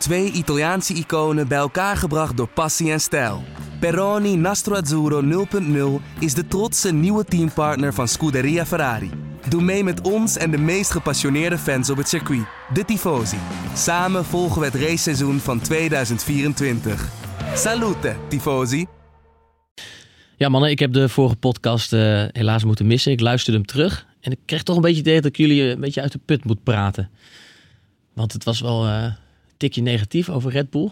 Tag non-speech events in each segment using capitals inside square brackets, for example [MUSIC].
Twee Italiaanse iconen bij elkaar gebracht door passie en stijl. Peroni Nastro Azzurro 0.0 is de trotse nieuwe teampartner van Scuderia Ferrari. Doe mee met ons en de meest gepassioneerde fans op het circuit, de Tifosi. Samen volgen we het raceseizoen van 2024. Salute, Tifosi! Ja, mannen, ik heb de vorige podcast uh, helaas moeten missen. Ik luisterde hem terug en ik kreeg toch een beetje het idee dat ik jullie een beetje uit de put moet praten. Want het was wel een tikje negatief over Red Bull.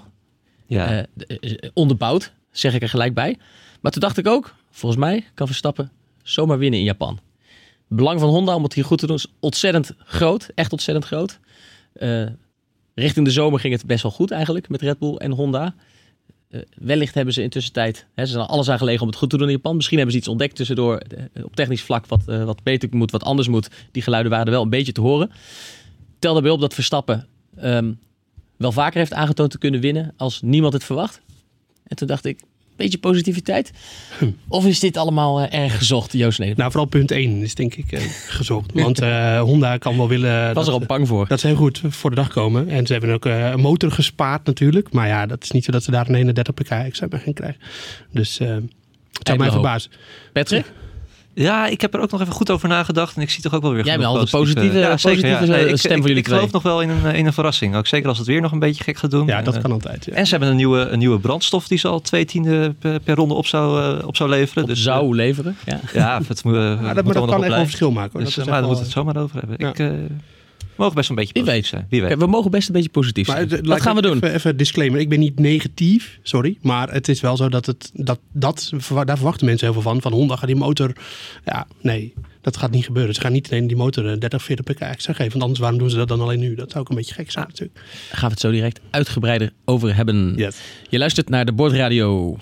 Ja. Uh, onderbouwd, zeg ik er gelijk bij. Maar toen dacht ik ook, volgens mij kan Verstappen zomaar winnen in Japan. Het belang van Honda om het hier goed te doen is ontzettend groot. Echt ontzettend groot. richting de zomer ging het best wel goed eigenlijk met Red Bull en Honda. Uh, wellicht hebben ze intussen tijd, hè, ze zijn alles aan gelegen om het goed te doen in Japan. Misschien hebben ze iets ontdekt tussendoor uh, op technisch vlak wat, wat beter moet, wat anders moet. Die geluiden waren er wel een beetje te horen. Tel daarbij op dat Verstappen um, wel vaker heeft aangetoond te kunnen winnen als niemand het verwacht. En toen dacht ik, beetje positiviteit? Of is dit allemaal uh, erg gezocht, Joost Nederland? Nou, vooral punt 1 is denk ik uh, gezocht. Want uh, Honda kan wel willen... Was er al bang voor. Dat ze heel goed voor de dag komen. En ze hebben ook een motor gespaard natuurlijk. Maar ja, dat is niet zo dat ze daar een 31 pk extra bij gaan krijgen. Dus het zou mij verbazen. Patrick? Ja, ik heb er ook nog even goed over nagedacht. En ik zie toch ook wel weer Jij bent altijd positieve, ja, positieve ja. nee, ik, stem ik, voor jullie Ik geloof nog wel in een, in een verrassing. Ook zeker als het weer nog een beetje gek gaat doen. Ja, dat kan altijd. Ja. En ze hebben een nieuwe, een nieuwe brandstof die ze al twee tiende per, per ronde op zou, uh, op zou leveren. Op dus, zou leveren? Ja, ja het moet, uh, maar dat, maar dat kan echt een verschil maken. Hoor. Dus, dat maar daar wel... moeten we het zomaar over hebben. Ja. Ik, uh, mogen best een beetje Wie positief weet. zijn. Wie weet. Kijk, we mogen best een beetje positief zijn. Wat gaan we doen? Even, even disclaimer. Ik ben niet negatief, sorry. Maar het is wel zo dat, het, dat, dat daar verwachten mensen heel veel van. Van Honda gaat die motor... Ja, nee. Dat gaat niet gebeuren. Ze gaan niet alleen die motor 30, 40 pk extra geven. Want anders, waarom doen ze dat dan alleen nu? Dat zou ook een beetje gek zijn Ah, natuurlijk. Daar gaan we het zo direct uitgebreider over hebben. Yes. Je luistert naar de Bordradio.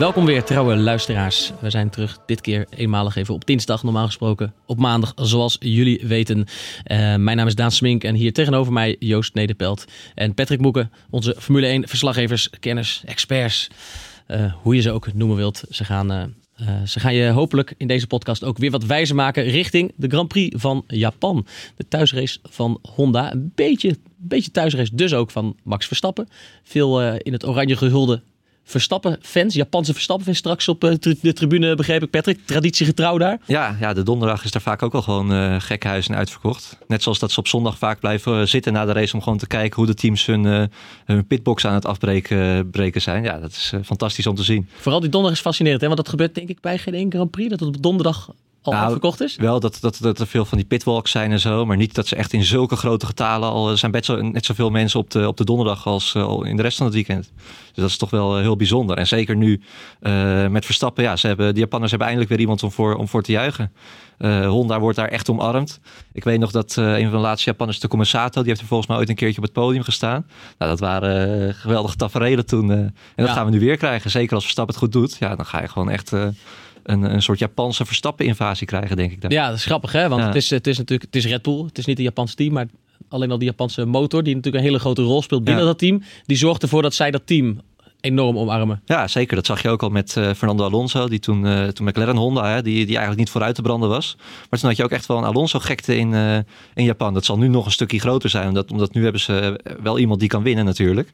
Welkom weer, trouwe luisteraars. We zijn terug, dit keer eenmalig even op dinsdag, normaal gesproken op maandag, zoals jullie weten. Uh, mijn naam is Daan Smink en hier tegenover mij Joost Nederpelt en Patrick Moeken, onze Formule 1 verslaggevers, kenners, experts, uh, hoe je ze ook noemen wilt. Ze gaan, uh, ze gaan je hopelijk in deze podcast ook weer wat wijzer maken richting de Grand Prix van Japan. De thuisrace van Honda, een beetje, beetje thuisrace dus ook van Max Verstappen. Veel in het oranje gehulde Verstappen-fans, Japanse Verstappen-fans straks op uh, de tribune, begreep ik, Patrick. Traditiegetrouw daar. Ja, ja, de donderdag is daar vaak ook al gewoon uh, gekke huis en uitverkocht. Net zoals dat ze op zondag vaak blijven uh, zitten na de race om gewoon te kijken hoe de teams hun, hun pitbox aan het afbreken breken zijn. Ja, dat is fantastisch om te zien. Vooral die donderdag is fascinerend, hè? want dat gebeurt denk ik bij geen één Grand Prix, dat het op donderdag al nou, afverkocht is? Wel dat, dat, dat er veel van die pitwalks zijn en zo. Maar niet dat ze echt in zulke grote getalen al... Er zijn best zo, net zoveel mensen op de, op de donderdag als uh, in de rest van het weekend. Dus dat is toch wel uh, heel bijzonder. En zeker nu uh, met Verstappen. Ja, ze hebben, de Japanners hebben eindelijk weer iemand om voor, om voor te juichen. Honda wordt daar echt omarmd. Ik weet nog dat een van de laatste Japanners, de Commissato... die heeft er volgens mij ooit een keertje op het podium gestaan. Nou, dat waren geweldige tafereelen toen. en dat ja. gaan we nu weer krijgen. Zeker als Verstappen het goed doet. Ja, dan ga je gewoon echt een, een soort Japanse Verstappen-invasie krijgen, denk ik. Dan. Ja, dat is grappig, hè? Want ja. het, is, het is natuurlijk het is Red Bull. Het is niet een Japanse team, maar alleen al die Japanse motor, die natuurlijk een hele grote rol speelt binnen ja. dat team, die zorgt ervoor dat zij dat team enorm omarmen. Ja, zeker. Dat zag je ook al met uh, Fernando Alonso, die toen, uh, toen McLaren Honda, hè, die, die eigenlijk niet vooruit te branden was. Maar toen had je ook echt wel een Alonso-gekte in, uh, in Japan. Dat zal nu nog een stukje groter zijn, omdat, omdat nu hebben ze wel iemand die kan winnen natuurlijk.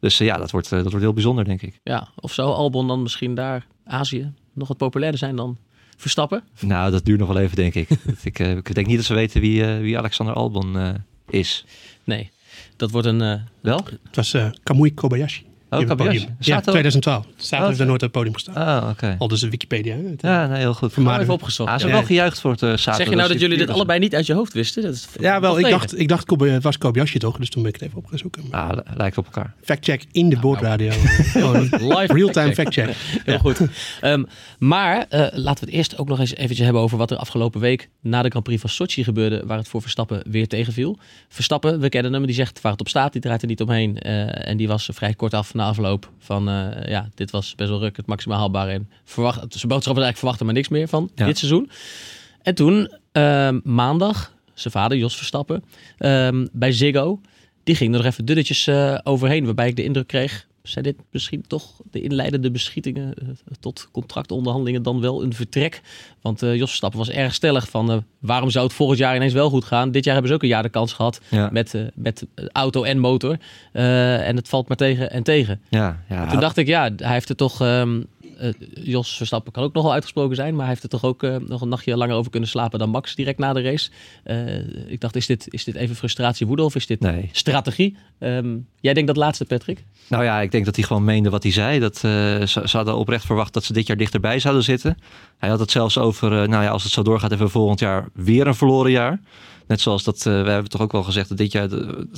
Dus ja, dat wordt, dat wordt heel bijzonder, denk ik. Ja, of zou Albon dan misschien daar, Azië, nog wat populairder zijn dan Verstappen? Nou, dat duurt nog wel even, denk ik. [LAUGHS] ik, uh, ik denk niet dat ze weten wie, uh, wie Alexander Albon uh, is. Nee, dat wordt een... Wel? Het was Kamui Kobayashi. Oh, Kobayashi. Ja, 2012. Staat oh, heeft er nooit op het podium gestaan. Ah, oké. Okay. Al dus de Wikipedia. Het, ja, nee, heel goed. Voor even opgezocht. Ah, ze hebben ja. wel gejuicht voor het uh, zaterdag. Zeg je nou dat jullie dit allebei niet uit je hoofd wisten? Dat is ja, wel. Ik dacht, ik dacht het was Kobayashi toch? Dus toen ben ik het even opgezocht. Ah, lijkt op elkaar. Factcheck in de boordradio. [LAUGHS] Live real-time factcheck. Heel goed. Um, maar uh, laten we het eerst ook nog eens eventjes hebben over wat er afgelopen week na de Grand Prix van Sochi gebeurde, waar het voor Verstappen weer tegenviel. Verstappen, we kennen hem, die zegt waar het op staat, die draait er niet omheen. Uh, en die was vrij kort af na afloop van uh, ja, dit was best wel ruk, het maximaal haalbare. En verwacht, zijn boodschap was eigenlijk verwachten maar niks meer van ja. dit seizoen. En toen, uh, maandag, zijn vader Jos Verstappen, uh, bij Ziggo, die ging er nog even dunnetjes uh, overheen. Waarbij ik de indruk kreeg, zijn dit misschien toch de inleidende beschietingen eh, tot contractonderhandelingen dan wel een vertrek? Want eh Jos Verstappen was erg stellig van eh, waarom zou het volgend jaar ineens wel goed gaan? Dit jaar hebben ze ook een jaar de kans gehad Ja. met, met auto en motor. En het valt maar tegen en tegen. Ja, ja. Toen dacht ik, ja, hij heeft er toch. ehm, eh, Jos Verstappen kan ook nogal uitgesproken zijn, maar hij heeft er toch ook eh, nog een nachtje langer over kunnen slapen dan Max direct na de race. Eh, ik dacht, is dit, is dit even frustratie, woede of is dit Nee. strategie? Ehm, jij denkt dat laatste, Patrick? Nou ja, ik denk dat hij gewoon meende wat hij zei. Dat, eh, ze, ze hadden oprecht verwacht dat ze dit jaar dichterbij zouden zitten. Hij had het zelfs over, eh, nou ja, als het zo doorgaat, hebben we volgend jaar weer een verloren jaar. Net zoals dat, eh, we hebben toch ook wel gezegd dat, dit jaar,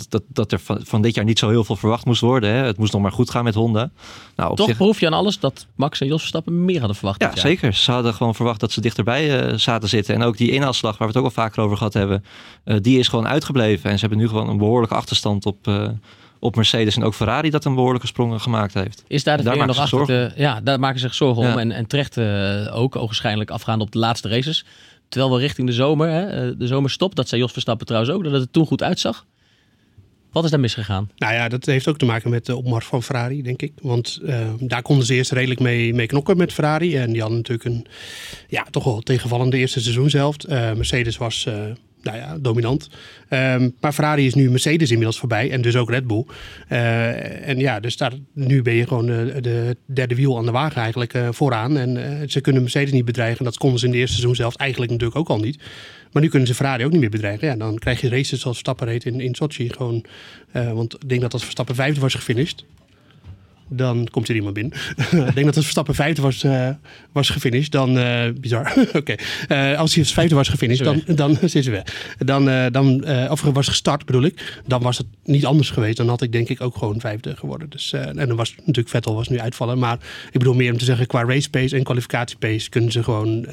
dat, dat er van, van dit jaar niet zo heel veel verwacht moest worden. Hè? Het moest nog maar goed gaan met Honda. Nou, op Toch zich, proef je aan alles dat Max en Jos Verstappen meer hadden verwacht. ja, zeker. Ze hadden gewoon verwacht dat ze dichterbij eh, zaten zitten. En ook die inhaalslag, waar we het ook al vaker over gehad hebben, eh, die is gewoon uitgebleven. En ze hebben nu gewoon een behoorlijke achterstand op, op Mercedes en ook Ferrari dat een behoorlijke sprong gemaakt heeft. Is daar de Daar nog achter? te- ja, daar maken ze zich zorgen om. En, en terecht ook, ogenschijnlijk afgaande op de laatste races. Terwijl we richting de zomer, hè, eh, de zomer stopt. Dat zei Jos Verstappen trouwens ook, dat het toen goed uitzag. Wat is daar misgegaan? Nou ja, dat heeft ook te maken met de opmars van Ferrari, denk ik. Want eh, daar konden ze eerst redelijk mee, mee knokken met Ferrari. En die hadden natuurlijk een ja, toch wel tegenvallende eerste seizoenshelft. Eh Mercedes was nou ja, dominant. Ehm, maar Ferrari is nu Mercedes inmiddels voorbij. En dus ook Red Bull. Eh, en ja, dus daar, nu ben je gewoon de, de derde wiel aan de wagen eigenlijk eh, vooraan. En eh, ze kunnen Mercedes niet bedreigen. Dat konden ze in de eerste seizoenshelft eigenlijk natuurlijk ook al niet. Maar nu kunnen ze Ferrari ook niet meer bedreigen. Ja, dan krijg je races zoals Verstappen reed in, in Sochi. Gewoon, want ik denk dat als Verstappen vijfde was gefinished, dan komt er iemand binnen. [LAUGHS] ik denk dat als Verstappen vijfde was, eh, was gefinished, dan... eh, bizar. [LAUGHS] Oké. Eh, als hij als vijfde was gefinished, dan, dan [LAUGHS] zit ze weg. Dan, dan, of was gestart bedoel ik, dan was het niet anders geweest. Dan had ik denk ik ook gewoon vijfde geworden. Dus, en dan was natuurlijk Vettel was nu uitvallen. Maar ik bedoel meer om te zeggen, qua race pace en kwalificatie pace kunnen ze gewoon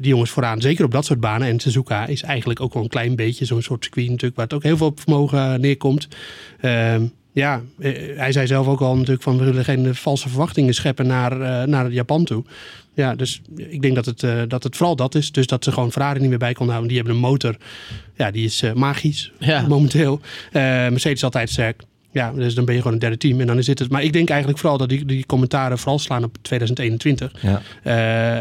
die jongens vooraan. Zeker op dat soort banen. En Suzuka is eigenlijk ook wel een klein beetje zo'n soort circuit natuurlijk, waar het ook heel veel op vermogen neerkomt. Ja, eh, hij zei zelf ook al natuurlijk van we willen geen eh, valse verwachtingen scheppen naar, eh, naar Japan toe. Ja, dus ik denk dat het, eh, dat het vooral dat is. Dus dat ze gewoon Ferrari niet meer bij konden houden. Die hebben een motor, ja, die is eh, magisch Ja. momenteel. Eh, Mercedes altijd sterk. Ja, dus dan ben je gewoon een derde team. En dan is dit het. Maar ik denk eigenlijk vooral dat die, die commentaren vooral slaan op 2021. Ja.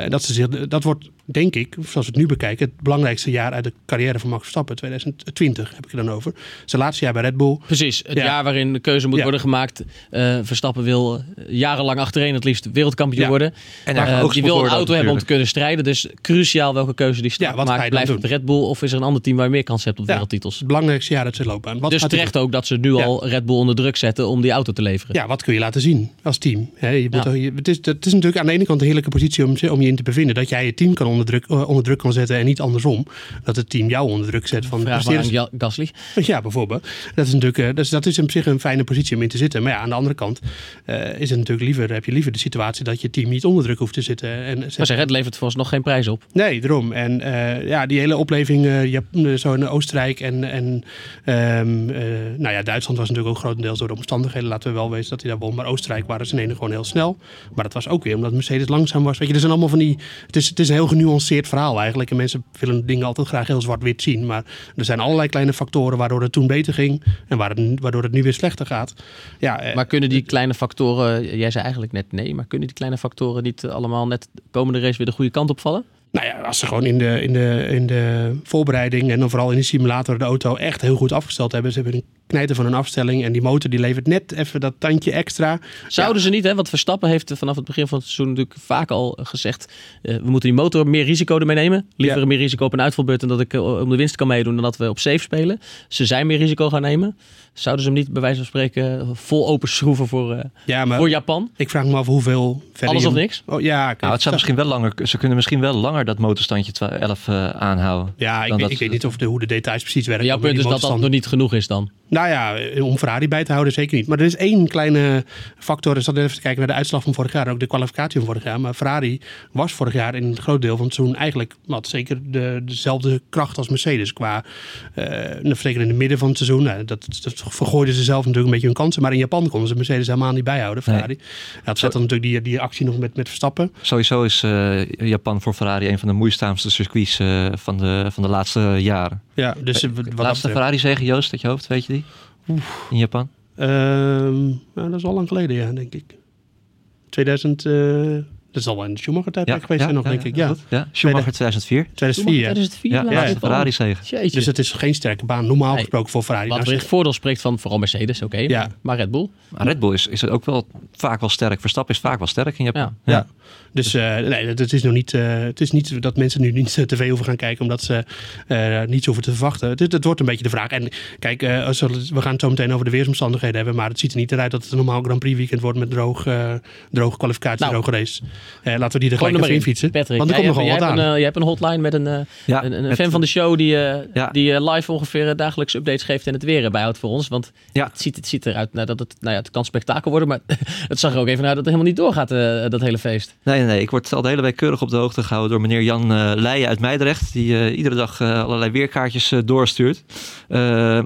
Eh, dat, ze zich, dat wordt, denk ik, zoals we het nu bekijken, het belangrijkste jaar uit de carrière van Max Verstappen. 2020 heb ik het dan over. Zijn laatste jaar bij Red Bull. Precies, het Ja. jaar waarin de keuze moet Ja. worden gemaakt. Eh, Verstappen wil eh, jarenlang achtereen het liefst wereldkampioen Ja. worden. En ook die wil een auto dat hebben om te kunnen strijden. Dus cruciaal welke keuze die je maakt. dan Blijft doen? het Red Bull of is er een ander team waar je meer kans hebt op Ja. wereldtitels? Het belangrijkste jaar uit zijn loopbaan. Wat Dus hij terecht ook dat ze nu Ja. al Red Bull onder druk zetten om die auto te leveren. Ja, wat kun je laten zien als team? Hè, je moet Ja. je- het, is, het is natuurlijk aan de ene kant een heerlijke positie om, om je in te bevinden. Dat jij je team kan onder druk, eh, onder druk kan zetten en niet andersom. Dat het team jou onder druk zet. Van, Vraag Ja- Gasly. [LAUGHS] Ja, bijvoorbeeld. Dat is natuurlijk, dus dat is op zich een fijne positie om in te zitten. Maar ja, aan de andere kant eh, is het natuurlijk liever, heb je liever de situatie dat je team niet onder druk hoeft te zitten. En, Maar zeg, het levert volgens nog geen prijs op. Nee, daarom. En ja, die hele opleving, eh, zo in Oostenrijk en, en ehm, eh, nou ja, Duitsland was natuurlijk ook grotendeels door de omstandigheden. Laten we wel weten dat hij daar won. Maar Oostenrijk waren ze in ene gewoon heel snel. Maar dat was ook weer omdat Mercedes langzaam was. Weet je, er zijn allemaal van die. Het is, het is een heel genuanceerd verhaal eigenlijk. En mensen willen dingen altijd graag heel zwart-wit zien. Maar er zijn allerlei kleine factoren waardoor het toen beter ging. En waar het, waardoor het nu weer slechter gaat. Ja, eh, Maar kunnen die kleine factoren, jij zei eigenlijk net nee, maar kunnen die kleine factoren niet eh, allemaal net de komende race weer de goede kant opvallen? Nou ja, als ze gewoon in de, in, de, in de voorbereiding en dan vooral in de simulator de auto echt heel goed afgesteld hebben. Ze hebben een knijter van een afstelling en die motor die levert net even dat tandje extra. Zouden ze niet, hè? Want Verstappen heeft vanaf het begin van het seizoen natuurlijk vaak al gezegd: eh, we moeten die motor meer risico ermee nemen. Liever Ja. meer risico op een uitvalbeurt en dat ik eh, om de winst kan meedoen dan dat we op safe spelen. Ze zijn meer risico gaan nemen. Zouden ze hem niet bij wijze van spreken vol open schroeven voor, eh, Ja, maar voor Japan? ik vraag me af hoeveel verder Alles of niks? Oh, ja, Nou, het zou misschien wel langer, ze kunnen misschien wel langer dat motorstandje 11 eh, aanhouden. Ja, ik weet, dat- ik weet niet of de, hoe de details precies werken. Jouw punt is dat dat nog niet genoeg is dan. Nou ja, om Ferrari bij te houden zeker niet. Maar er is één kleine factor. Ik zat even te kijken naar de uitslag van vorig jaar. Ook de kwalificatie van vorig jaar. Maar Ferrari was vorig jaar in een groot deel van het seizoen eigenlijk... Wat, zeker de, dezelfde kracht als Mercedes. Qua, eh, nou, zeker in het midden van het seizoen. Nou, dat, dat vergooiden ze zelf natuurlijk een beetje hun kansen. Maar in Japan konden ze Mercedes helemaal niet bijhouden. Ferrari. Ja, dat zat dan natuurlijk die, die actie nog met, met Verstappen. Sowieso is eh, Japan voor Ferrari een van de moeizaamste circuits eh, van, de, van de laatste jaren. Ja, dus eh, wat dat Laatste betreft- Ferrari zegen, Joost, uit je hoofd, weet je die? In Japan? Nou, dat is al lang geleden, ja, denk ik. 2000, eh, dat is al in de Schumacher-tijdperk geweest zijn nog, denk ik. Ja, ja. Schumacher 2004. 2004, ja. 2004 Ja, ja, val. Ferrari zegen. Jeetje. Dus het is geen sterke baan, normaal Nee. gesproken voor Ferrari. Wat Nou, het voordeel spreekt van vooral Mercedes, oké. Ja. Maar Red Bull. Maar Red Bull is, is ook wel vaak wel sterk. Verstappen is vaak wel sterk in Japan. Ja. Dus eh, nee, het is nog niet, eh, het is niet dat mensen nu niet eh, tv hoeven gaan kijken omdat ze eh niets hoeven te verwachten. Het, het wordt een beetje de vraag. En kijk, eh, als we we gaan het zo meteen over de weersomstandigheden hebben, maar het ziet er niet eruit dat het een normaal Grand Prix weekend wordt met droog, eh, droge kwalificatie, Nou. droge race. Laten we die er Gewoon gelijk even in fietsen. Patrick, Want er jij, komt wat hebt aan. een, jij hebt een hotline met een, eh, Ja, een, een met- fan van de show die, eh, Ja. die live ongeveer dagelijks updates geeft en het weer bijhoudt voor ons. Want Ja. het, ziet, het ziet eruit nou, dat het, nou ja, het kan spektakel worden, maar [LAUGHS] het zag er ook even uit dat het helemaal niet doorgaat, eh, dat hele feest. Nee, nee, ik word al de hele week keurig op de hoogte gehouden door meneer Jan eh Leijen uit Meidrecht. Die eh, iedere dag eh, allerlei weerkaartjes doorstuurt.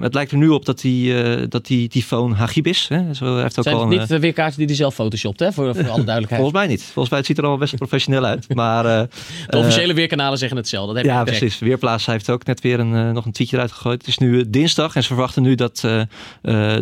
Het lijkt er nu op dat die, dat die tyfoon Hagibis, hè, zo heeft ook Zijn al het een, niet de weerkaarten die hij zelf photoshopt, hè, voor, voor alle [LAUGHS] duidelijkheid. Volgens mij niet. Volgens mij het ziet er allemaal best professioneel uit. [LAUGHS] Maar, de officiële weerkanalen zeggen hetzelfde. Dat heb ja, precies. Weerplaats heeft ook net weer een, nog een tweetje eruit gegooid. Het is nu dinsdag en ze verwachten nu dat,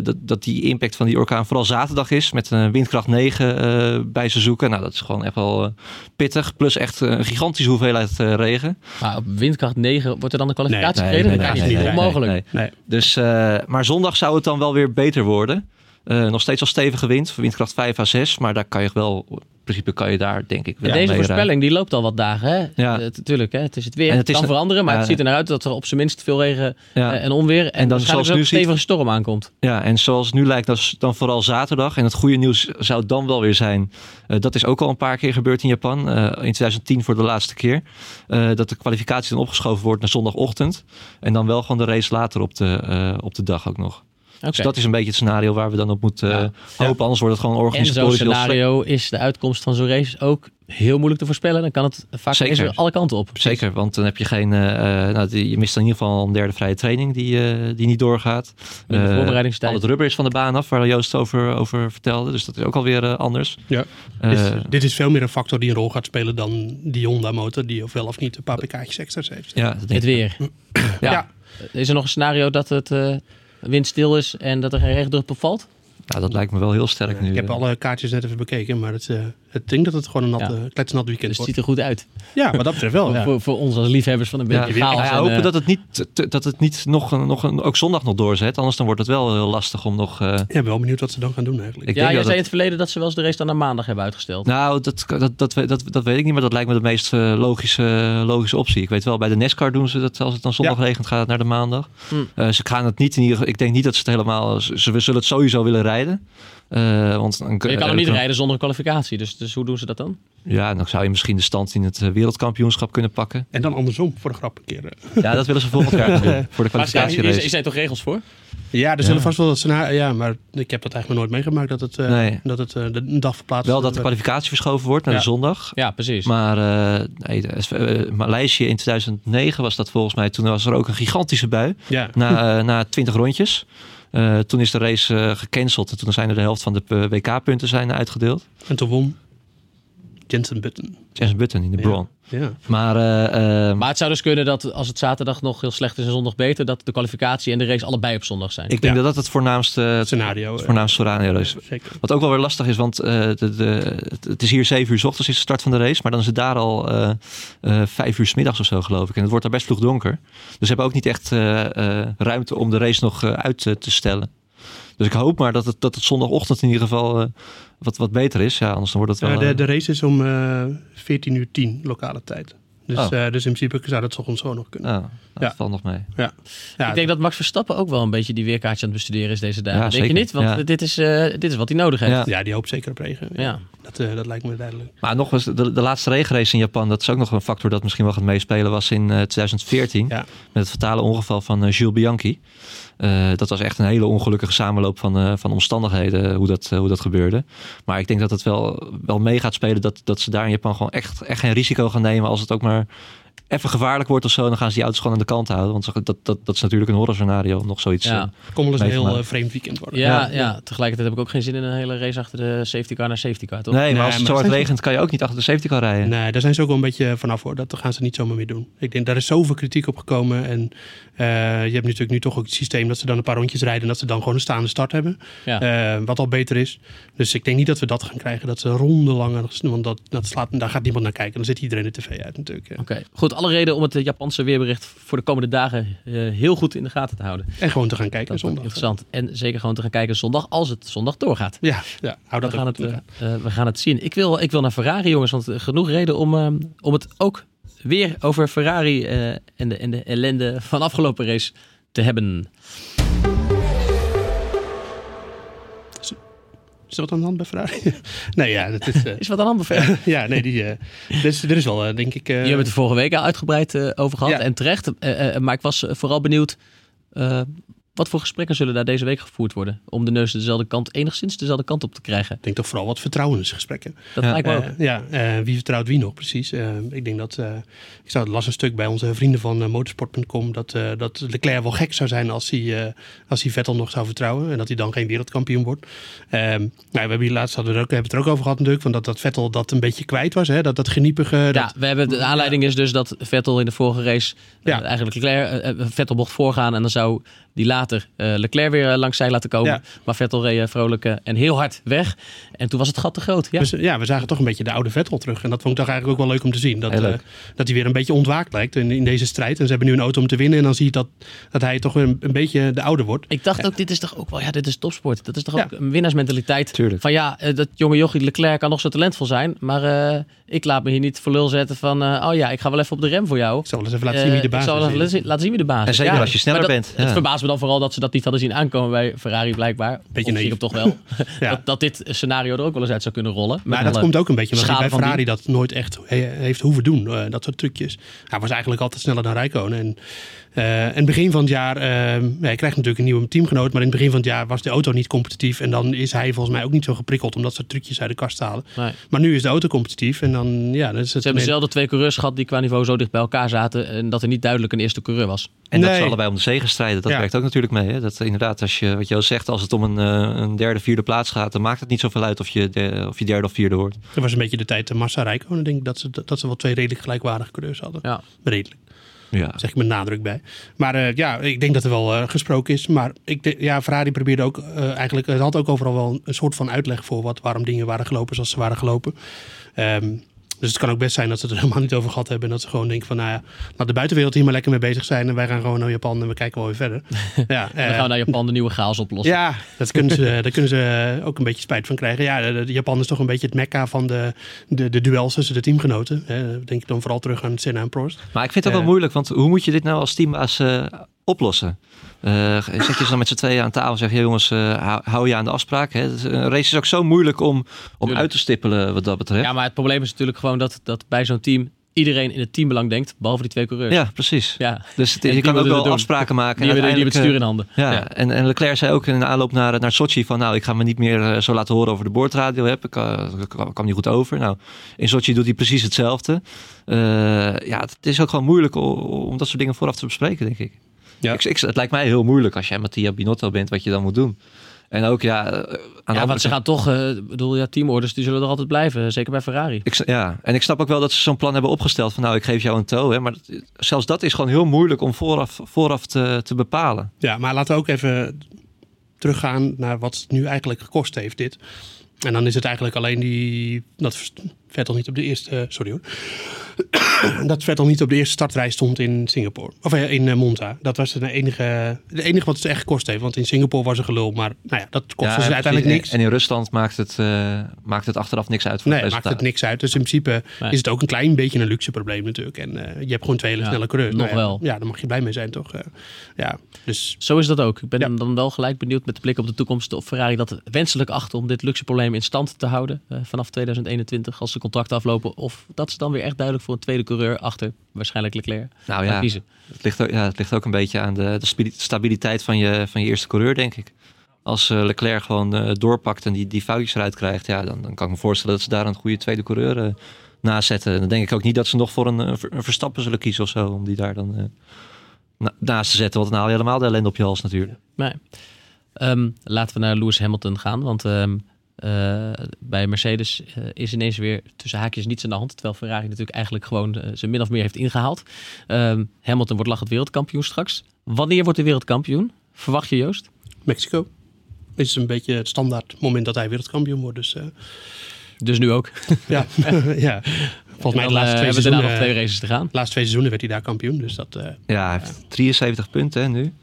dat, dat die impact van die orkaan vooral zaterdag is. Met een windkracht 9 eh, bij ze zoeken. Nou, dat is gewoon echt wel pittig. Plus echt eh, een gigantische hoeveelheid eh, regen. Maar op windkracht 9 wordt er dan een kwalificatie Nee, gereden? nee, dat nee, nee, niet. nee, Onmogelijk. nee, nee. Nee. Dus, eh, maar zondag zou het dan wel weer beter worden. Eh, nog steeds al stevige wind, windkracht 5 à 6. Maar daar kan je wel, principe kan je daar denk ik wel En deze voorspelling die loopt al wat dagen. Hè? Ja. Eh, Tuurlijk, hè? het is het weer. En Het, kan veranderen, maar ja, het ziet er naar uit dat er op zijn minst veel regen Ja. eh, en onweer. En, dan waarschijnlijk zoals nu een ziet- stevige storm aankomt. Ja, en zoals nu lijkt, dat dan vooral zaterdag. En het goede nieuws zou dan wel weer zijn. eh, dat is ook al een paar keer gebeurd in Japan. eh, in 2010 voor de laatste keer. dat de kwalificatie dan opgeschoven wordt naar zondagochtend. En dan wel gewoon de race later op de, op de dag ook nog. Oké. Dus dat is een beetje het scenario waar we dan op moeten eh, Ja. hopen. Anders wordt het gewoon En zo'n organisatorisch heel slecht. scenario is de uitkomst van zo'n race ook heel moeilijk te voorspellen. Dan kan het vaak Zeker. alle kanten op. Zeker, want dan heb je geen. eh, eh, nou, die- je mist dan in ieder geval een derde vrije training die, eh, die niet doorgaat. Minder Eh, voorbereidingstijd. Al het rubber is van de baan af, waar Joost over, over vertelde. Dus dat is ook alweer anders. Ja. Eh, dit, dit is veel meer een factor die een rol gaat spelen dan die Honda-motor, die of wel of niet een paar pk'tjes extra's heeft. ja, dat denk Het ik. weer. Ja. Ja. Is er nog een scenario dat het eh, windstil is en dat er geen regendruk op valt? Nou, dat lijkt me wel heel sterk nu. Ik heb eh. alle kaartjes net even bekeken, maar het, eh het denk dat het gewoon een nat, Ja. kletsnat weekend Dus het ziet er goed uit. Ja, wat dat betreft wel. Ja. Voor, voor ons als liefhebbers van een Ja, beetje ja, chaos. ja, en, hopen eh, dat het niet, dat het niet nog, nog een, ook zondag nog doorzet. Anders dan wordt het wel heel lastig om nog... eh, Ik ben wel benieuwd wat ze dan gaan doen eigenlijk. Ik ja, denk jij dat zei in het- verleden dat ze wel eens de race dan naar maandag hebben uitgesteld. Nou, dat, dat, dat, weet- dat, dat weet ik niet, maar dat lijkt me de meest logische, logische optie. Ik weet wel, bij de NASCAR doen ze dat als het dan zondag Ja. regent, gaat naar de maandag. Hm. Eh, ze gaan het niet in ieder geval. Ik denk niet dat ze het helemaal. Ze, ze zullen het sowieso willen rijden. Eh, want dan, je kan hem niet rijden zonder een kwalificatie. Dus, dus hoe doen ze dat dan? Ja, dan zou je misschien de stand in het eh, wereldkampioenschap kunnen pakken. En dan andersom, voor de grap een keer. eh. Ja, dat willen ze volgend jaar doen. [LAUGHS] Voor de Maar er kwalificatierace. zijn toch regels voor? Ja, er zullen vast wel dat scenario. Ja, maar ik heb dat eigenlijk nooit meegemaakt dat het, eh, Nee. dat het eh, de, een dag verplaatst Wel dat de kwalificatie verschoven wordt naar Ja. de zondag. Ja, precies. Maar eh, nee, de- eh, Maleisië in 2009 was dat volgens mij. Toen was er ook een gigantische bui. Ja. na, [LAUGHS] eh, na 20 rondjes. Eh, toen is de race eh, gecanceld. En toen zijn er de helft van de eh, WK-punten zijn uitgedeeld. En toen won Jensen Button. Jensen Button in de Brawn. Ja. Maar, eh, eh, Maar het zou dus kunnen dat als het zaterdag nog heel slecht is en zondag beter, dat de kwalificatie en de race allebei op zondag zijn. ik denk Ja. dat dat het voornaamste, het Scenario. eh, voornaamste scenario is. Zeker. Wat ook wel weer lastig is, want eh, de, de, het- het is hier 7 uur s ochtends is de start van de race. Maar dan is het daar al eh eh, 5 uur s middags of zo geloof ik. En het wordt daar best vroeg donker. Dus ze hebben ook niet echt eh, eh, ruimte om de race nog uit te stellen. Dus ik hoop maar dat het, dat het zondagochtend in ieder geval eh, wat, wat beter is. Ja, anders dan wordt het wel... Ja, de, eh, de race is om eh 14 uur 10 lokale tijd. Dus, Oh. eh, dus in principe zou dat ochtends zo nog kunnen. nou, dat Ja. valt nog mee. Ja. Ja, ik denk dat Max Verstappen ook wel een beetje die weerkaartje aan het bestuderen is deze dagen. Ja, denk je niet? Want Ja. dit, is, eh, dit is wat hij nodig heeft. Ja. ja, die hoopt zeker op regen. Ja. Dat, eh, dat lijkt me duidelijk. Maar nog eens, de, de laatste regenrace in Japan, dat is ook nog een factor dat misschien wel gaat meespelen, was in eh, 2014. Ja. Met het fatale ongeval van eh, Jules Bianchi. Eh, dat was echt een hele ongelukkige samenloop van, eh, van omstandigheden, hoe dat, eh, hoe dat gebeurde. Maar ik denk dat het wel, wel mee gaat spelen dat, dat ze daar in Japan gewoon echt, echt geen risico gaan nemen als het ook maar even gevaarlijk wordt of zo, dan gaan ze die auto's gewoon aan de kant houden. Want dat, dat, dat is natuurlijk een horrorscenario om nog zoiets. Ja. eh, Kommel is een heel eh, vreemd weekend worden. Ja, Ja. ja. tegelijkertijd heb ik ook geen zin in een hele race achter de safety car naar safety car, toch? nee, maar als het maar zo hard regent, kan je ook niet achter de safety car rijden. Nee, daar zijn ze ook wel een beetje vanaf hoor. Dat gaan ze niet zomaar meer doen. Ik denk, daar is zoveel kritiek op gekomen. En eh, je hebt natuurlijk nu toch ook het systeem dat ze dan een paar rondjes rijden en dat ze dan gewoon een staande start hebben. Ja. Eh, wat al beter is. Dus ik denk niet dat we dat gaan krijgen. Dat ze ronde langer, want dat, dat slaat, daar gaat niemand naar kijken. Dan zit iedereen de tv uit natuurlijk. ja. Oké, goed. Alle reden om het eh, Japanse weerbericht voor de komende dagen eh, heel goed in de gaten te houden. En gewoon te gaan kijken Dat zondag. interessant. En zeker gewoon te gaan kijken zondag als het zondag doorgaat. Ja, ja hou dat we, gaan het, de eh, we gaan het zien. Ik wil, ik wil naar Ferrari, jongens. Want genoeg reden om, om het ook weer over Ferrari en, de, en de ellende van afgelopen race te hebben. Is er wat aan de hand bij Ferrari? [LAUGHS] nee, ja, dat is... eh, Is wat aan de hand? [LAUGHS] ja, nee, die, eh, dus, er is wel, eh, denk ik... eh, Je hebt het er vorige week al uitgebreid eh, over gehad. Ja. En terecht. Maar ik was vooral benieuwd. Wat voor gesprekken zullen daar deze week gevoerd worden? Om de neus dezelfde kant, enigszins dezelfde kant op te krijgen. Ik denk toch vooral wat vertrouwensgesprekken. Dat Ja. lijkt me ook. Eh, ja, eh, wie vertrouwt wie nog precies? Eh, ik denk dat, ik zag, las een stuk bij onze vrienden van motorsport.com dat, dat Leclerc wel gek zou zijn als hij, als hij Vettel nog zou vertrouwen en dat hij dan geen wereldkampioen wordt. Ehm, nou, we hebben hier laatst hadden we, ook, hebben het er ook over gehad natuurlijk, van dat, dat Vettel dat een beetje kwijt was, hè? dat dat geniepige. Ja, dat, we hebben, de aanleiding is dus dat Vettel in de vorige race Ja. eigenlijk Leclerc, Vettel mocht voorgaan en dan zou die later eh, Leclerc weer eh, langs zij laten komen. Ja. Maar Vettel reed eh, vrolijk en heel hard weg. En toen was het gat te groot. Ja. Dus ja, we zagen toch een beetje de oude Vettel terug. En dat vond ik toch eigenlijk ook wel leuk om te zien. Dat, eh, dat hij weer een beetje ontwaakt lijkt in, in deze strijd. En ze hebben nu een auto om te winnen. En dan zie je dat, dat hij toch weer een, een beetje de oude wordt. Ik dacht ook, dit is toch ook wel, ja, dit is topsport. Dat is toch Ja. ook een winnaarsmentaliteit. Tuurlijk. Van ja, dat jonge jochie Leclerc kan nog zo talentvol zijn. Maar eh, ik laat me hier niet voor lul zetten van, eh, oh ja, ik ga wel even op de rem voor jou. Ik zal eens even laten zien wie de baas ik zal is. even laten zien, laten zien wie de baas En is. zeker als je sneller bent, Het verbaast me dan vooral dat ze dat niet hadden zien aankomen bij Ferrari blijkbaar. Beetje naïef. toch wel. [LAUGHS] Ja. dat, dat dit scenario er ook wel eens uit zou kunnen rollen. Maar dat komt ook een beetje omdat bij Ferrari dat nooit echt he- heeft hoeven doen. eh, dat soort trucjes. Hij was eigenlijk altijd sneller dan Rijkonen. En eh, in het begin van het jaar, eh, hij krijgt natuurlijk een nieuwe teamgenoot. Maar in het begin van het jaar was de auto niet competitief. En dan is hij volgens mij ook niet zo geprikkeld om dat soort trucjes uit de kast te halen. Nee. Maar nu is de auto competitief. En dan, ja, dan is het Ze hebben dezelfde twee coureurs gehad die qua niveau zo dicht bij elkaar zaten. En dat er niet duidelijk een eerste coureur was. En dat ze allebei om de zege strijden, dat Ja. werkt ook natuurlijk mee. Hè? Dat inderdaad, als je, wat je al zegt, als het om een, eh, een derde, vierde plaats gaat, dan maakt het niet zoveel uit of je, de, of je derde of vierde wordt. Dat was een beetje de tijd de Massa Rijkonen, denk ik, dat ze, dat ze wel twee redelijk gelijkwaardige coureurs hadden. Ja. Redelijk. Ja. zeg ik met nadruk bij. Maar eh, ja, ik denk dat er wel eh, gesproken is. Maar ik, ja, Ferrari probeerde ook eh, eigenlijk, het had ook overal wel een soort van uitleg voor wat, waarom dingen waren gelopen zoals ze waren gelopen. Ehm, dus het kan ook best zijn dat ze het er helemaal niet over gehad hebben. En dat ze gewoon denken van, nou ja, laat de buitenwereld hier maar lekker mee bezig zijn. En wij gaan gewoon naar Japan en we kijken wel weer verder. [LAUGHS] ja, En dan eh, gaan we naar Japan de nieuwe chaos oplossen. ja, dat kunnen ze, [LAUGHS] daar kunnen ze ook een beetje spijt van krijgen. Ja, de, de Japan is toch een beetje het mekka van de, de, de duels tussen de teamgenoten. Hè. Denk ik dan vooral terug aan Senna en Prost. Maar ik vind het ook Eh. wel moeilijk, want hoe moet je dit nou als teambaas eh, oplossen? Eh zet je ze dan met z'n tweeën aan tafel en zeg je, jongens, eh, hou, je aan de afspraak. Hè? Dus Een race is ook zo moeilijk om, om Tuurlijk. uit te stippelen wat dat betreft. Ja, maar het probleem is natuurlijk gewoon dat, dat bij zo'n team iedereen in het teambelang denkt, behalve die twee coureurs. Ja, precies. Ja. Dus het- je kan ook wel doen. afspraken maken. Die en hebben die hebben het stuur in handen. eh, Ja, En, en Leclerc zei ook in de aanloop naar, naar Sochi van... nou, ik ga me niet meer eh, zo laten horen over de boordradio. Heb. Ik uh, kwam niet goed over. Nou, in Sochi doet hij precies hetzelfde. Eh, ja, het is ook gewoon moeilijk om, om dat soort dingen vooraf te bespreken, denk ik. Ja. Ik, ik- het lijkt mij heel moeilijk als jij Mattia Binotto bent... wat je dan moet doen. En ook, ja... eh, aan Ja, want ze gaan toch, eh, ik bedoel, ja, teamorders die zullen er altijd blijven. Zeker bij Ferrari. Ik, ja, en ik snap ook wel dat ze zo'n plan hebben opgesteld van nou, ik geef jou een toe. Hè, maar dat- zelfs dat is gewoon heel moeilijk om vooraf, vooraf te, te bepalen. Ja, maar laten we ook even teruggaan naar wat het nu eigenlijk gekost heeft, dit. En dan is het eigenlijk alleen die... Dat Vettel niet op de eerste... sorry hoor. [COUGHS] dat Vettel niet op de eerste startrij stond in Singapore. Of eh, in eh, Monza. Dat was de enige, de enige wat het echt gekost heeft. Want in Singapore was er gelul. Maar nou ja, dat kostte Ja, ze uiteindelijk niks. En in Rusland maakt het, eh, maakt het achteraf niks uit voor Nee, het maakt het niks uit. Dus in principe Nee. is het ook een klein beetje een luxe probleem natuurlijk. En eh, je hebt gewoon twee hele Ja, snelle coureurs. nog ja, wel. Ja, daar mag je blij mee zijn toch? Eh, ja, dus Zo is dat ook. Ik ben Ja. dan wel gelijk benieuwd met de blik op de toekomst of Ferrari dat wenselijk acht om dit luxe probleem in stand te houden eh, vanaf 2021 als de contracten aflopen. Of dat ze dan weer echt duidelijk voor een tweede coureur achter waarschijnlijk Leclerc Nou ja, kiezen. het ligt, ook, ja, het ligt ook een beetje aan de, de stabi- stabiliteit van je, van je eerste coureur, denk ik. Als eh, Leclerc gewoon eh, doorpakt en die, die foutjes eruit krijgt, ja, dan, dan kan ik me voorstellen dat ze daar een goede tweede coureur eh, naast zetten. Dan denk ik ook niet dat ze nog voor een, een Ver- een Verstappen zullen kiezen of zo. Om die daar dan na- naast te zetten. Want dan haal je helemaal de ellende op je hals natuurlijk. Nee. Ehm, laten we naar Lewis Hamilton gaan. Want ehm, eh, bij Mercedes eh, is ineens weer tussen haakjes niets aan de hand. Terwijl Ferrari natuurlijk eigenlijk gewoon eh, ze min of meer heeft ingehaald. Ehm, Hamilton wordt lachend wereldkampioen straks. Wanneer wordt hij wereldkampioen? Verwacht je Joost? Mexico. is een beetje het standaard moment dat hij wereldkampioen wordt. Dus eh, Dus nu ook. [LAUGHS] ja, [LAUGHS] ja. volgens mij de laatste twee, hebben we daarna seizoenen, nog twee races te gaan. de laatste twee seizoenen werd hij daar kampioen. Dus dat, eh, Ja, hij heeft 73 punten hè, nu.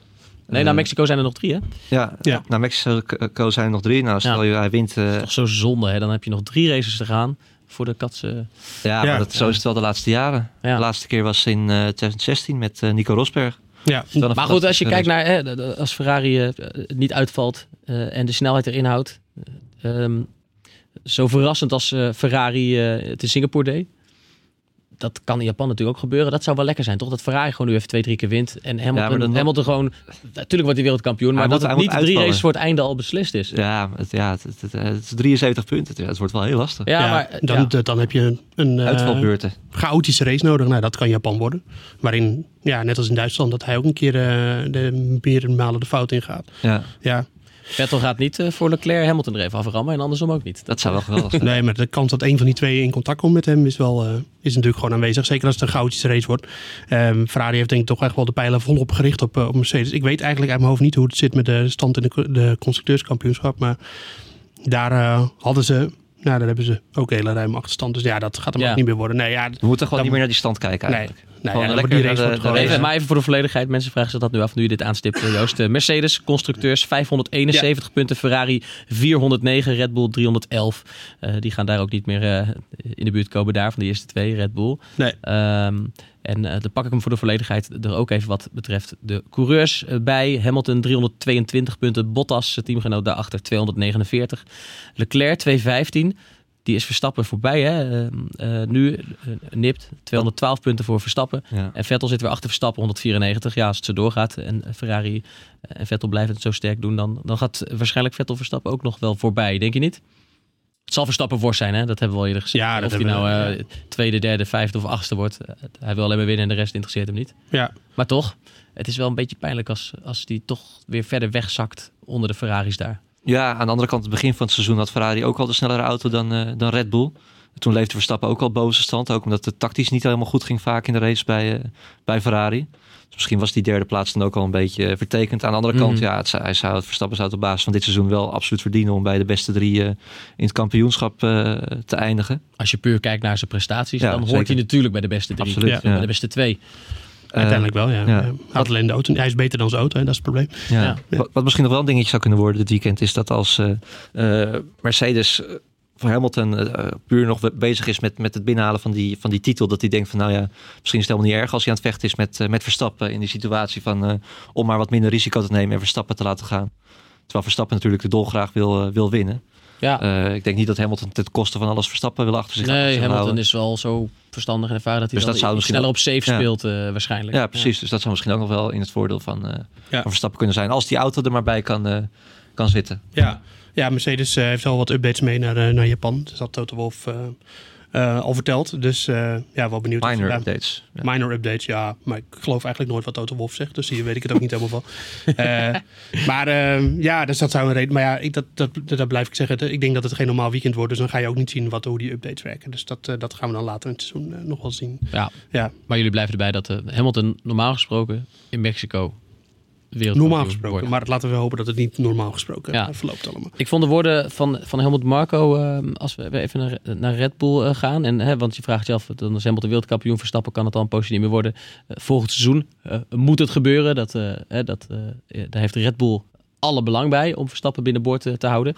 Nee, naar Mexico zijn er nog drie, hè? Ja, Ja. naar Mexico zijn er nog drie. Nou, stel je, hij wint. eh, Toch zo zonde, hè? Dan heb je nog drie races te gaan voor de katse... ja, Ja. maar dat, zo is het wel de laatste jaren. Ja. De laatste keer was in eh, 2016 met eh, Nico Rosberg. ja, Maar goed, als je kijkt naar, hè, als Ferrari eh, eh, niet uitvalt eh, en de snelheid erin houdt. eh, ehm, zo verrassend als eh, Ferrari eh, het in Singapore deed. Dat kan in Japan natuurlijk ook gebeuren. Dat zou wel lekker zijn, toch? Dat Ferrari gewoon nu even twee, drie keer wint. En Hamilton, maar dan nog- Hamilton gewoon... Natuurlijk wordt hij wereldkampioen. Maar dat het niet drie uitvallen. races voor het einde al beslist is. Ja, Ja, het, ja het, het, het, het is 73 punten. Het, het wordt wel heel lastig. ja, maar... dan, ja. dan heb je een, een eh, chaotische race nodig. Nou, dat kan Japan worden. Waarin, ja, net als in Duitsland, dat hij ook een keer eh, de meerdere malen de fout ingaat. Ja, Ja, Vettel gaat niet eh, voor Leclerc Hamilton er even aframmen. En andersom ook niet. dat zou wel geweldig zijn. nee, maar de kans dat een van die twee in contact komt met hem is, wel, eh, is natuurlijk gewoon aanwezig. Zeker als het een chaotische race wordt. Ehm, Ferrari heeft denk ik toch echt wel de pijlen volop gericht op, eh, op Mercedes. Ik weet eigenlijk uit mijn hoofd niet hoe het zit met de stand in de, de constructeurskampioenschap. Maar daar hadden ze, nou daar hebben ze ook hele ruime achterstand. Dus ja, dat gaat hem Ja. ook niet meer worden. Nee, ja, We moeten gewoon Dan- niet meer naar die stand kijken eigenlijk. Nee, Ja, lekker die race de- de eh, maar even voor de volledigheid. Mensen vragen zich dat nu af nu je dit aanstipt, eh, Joost. Eh, Mercedes, constructeurs 571 punten. Ferrari 409. Red Bull 311. Eh, die gaan daar ook niet meer in de buurt komen daar van de eerste twee, Red Bull. Nee. Ehm, en eh, dan pak ik hem voor de volledigheid er ook even wat betreft de coureurs bij. Hamilton 322 punten. Bottas, teamgenoot daarachter, 249. Leclerc 215. Die is Verstappen voorbij. Hè? Eh, eh, nu eh, nipt 212 punten voor Verstappen. Ja. En Vettel zit weer achter Verstappen, 194. Ja, als het zo doorgaat en Ferrari en Vettel blijven het zo sterk doen, dan, dan gaat waarschijnlijk Vettel Verstappen ook nog wel voorbij. Denk je niet? Het zal Verstappen worst zijn, hè? dat hebben we al eerder gezien. Ja, of hij nou we, eh, tweede, derde, vijfde of achtste wordt. eh, Hij wil alleen maar winnen en de rest interesseert hem niet. ja. Maar toch, het is wel een beetje pijnlijk als, als die toch weer verder wegzakt onder de Ferraris daar. Ja, aan de andere kant, het begin van het seizoen had Ferrari ook al de snellere auto dan, eh, dan Red Bull. Toen leefde Verstappen ook al boven stand. Ook omdat het tactisch niet helemaal goed ging vaak in de race bij, eh, bij Ferrari. Dus misschien was die derde plaats dan ook al een beetje eh, vertekend. Aan de andere kant, Mhm. ja, het, hij zou, het Verstappen zou het op basis van dit seizoen wel absoluut verdienen om bij de beste drie in het kampioenschap te eindigen. Als je puur kijkt naar zijn prestaties, Ja, dan hoort zeker. hij natuurlijk bij de beste drie. Absoluut, ja. Bij de beste twee. Uiteindelijk wel, ja. ja. had alleen de auto. Hij is beter dan zijn auto, hè, dat is het probleem. Ja. Wat, wat misschien nog wel een dingetje zou kunnen worden dit weekend, is dat als eh, eh, Mercedes eh, voor Hamilton puur nog bezig is met, met het binnenhalen van die, van die titel, dat hij denkt van nou ja, misschien is het helemaal niet erg als hij aan het vechten is met, met Verstappen in die situatie van om maar wat minder risico te nemen en Verstappen te laten gaan. Terwijl Verstappen natuurlijk de dolgraag wil, wil winnen. Ja. Eh, ik denk niet dat Hamilton ten koste van alles Verstappen wil achter zich achter Nee, zich Hamilton houden. is wel zo verstandig en ervaren dat hij Dus dat zou iets misschien sneller op safe Ja. speelt eh, waarschijnlijk. Ja, precies. Dus dat zou misschien ook nog wel in het voordeel van, eh, Ja. van Verstappen kunnen zijn. Als die auto er maar bij kan, eh, kan zitten. Ja, ja Mercedes eh, heeft al wat updates mee naar, eh, naar Japan. Dus dat Toto Wolff eh, al verteld. Dus eh, ja, wel benieuwd. Minor updates. Ja. Minor updates, ja. Maar ik geloof eigenlijk nooit wat Toto Wolff zegt. Dus hier weet ik het ook niet helemaal van. [LAUGHS] Eh, maar eh, ja, dus dat zou een reden. Maar ja, ik, dat, dat, dat, blijf ik zeggen. Ik denk dat het geen normaal weekend wordt. Dus dan ga je ook niet zien wat, hoe die updates werken. Dus dat, dat gaan we dan later in het seizoen nog wel zien. Ja, Ja, maar jullie blijven erbij dat Hamilton normaal gesproken in Mexico normaal gesproken. Maar laten we hopen dat het niet normaal gesproken Ja. eh, verloopt allemaal. Ik vond de woorden van, van Helmut Marco, eh, als we even naar, naar Red Bull eh, gaan. En, hè, want je vraagt je af, dan is Hamilton wereldkampioen Verstappen, kan het dan een poosje niet meer worden. Eh, volgend seizoen moet het gebeuren. Dat, hè, dat, daar heeft Red Bull alle belang bij om Verstappen binnenboord te, te houden.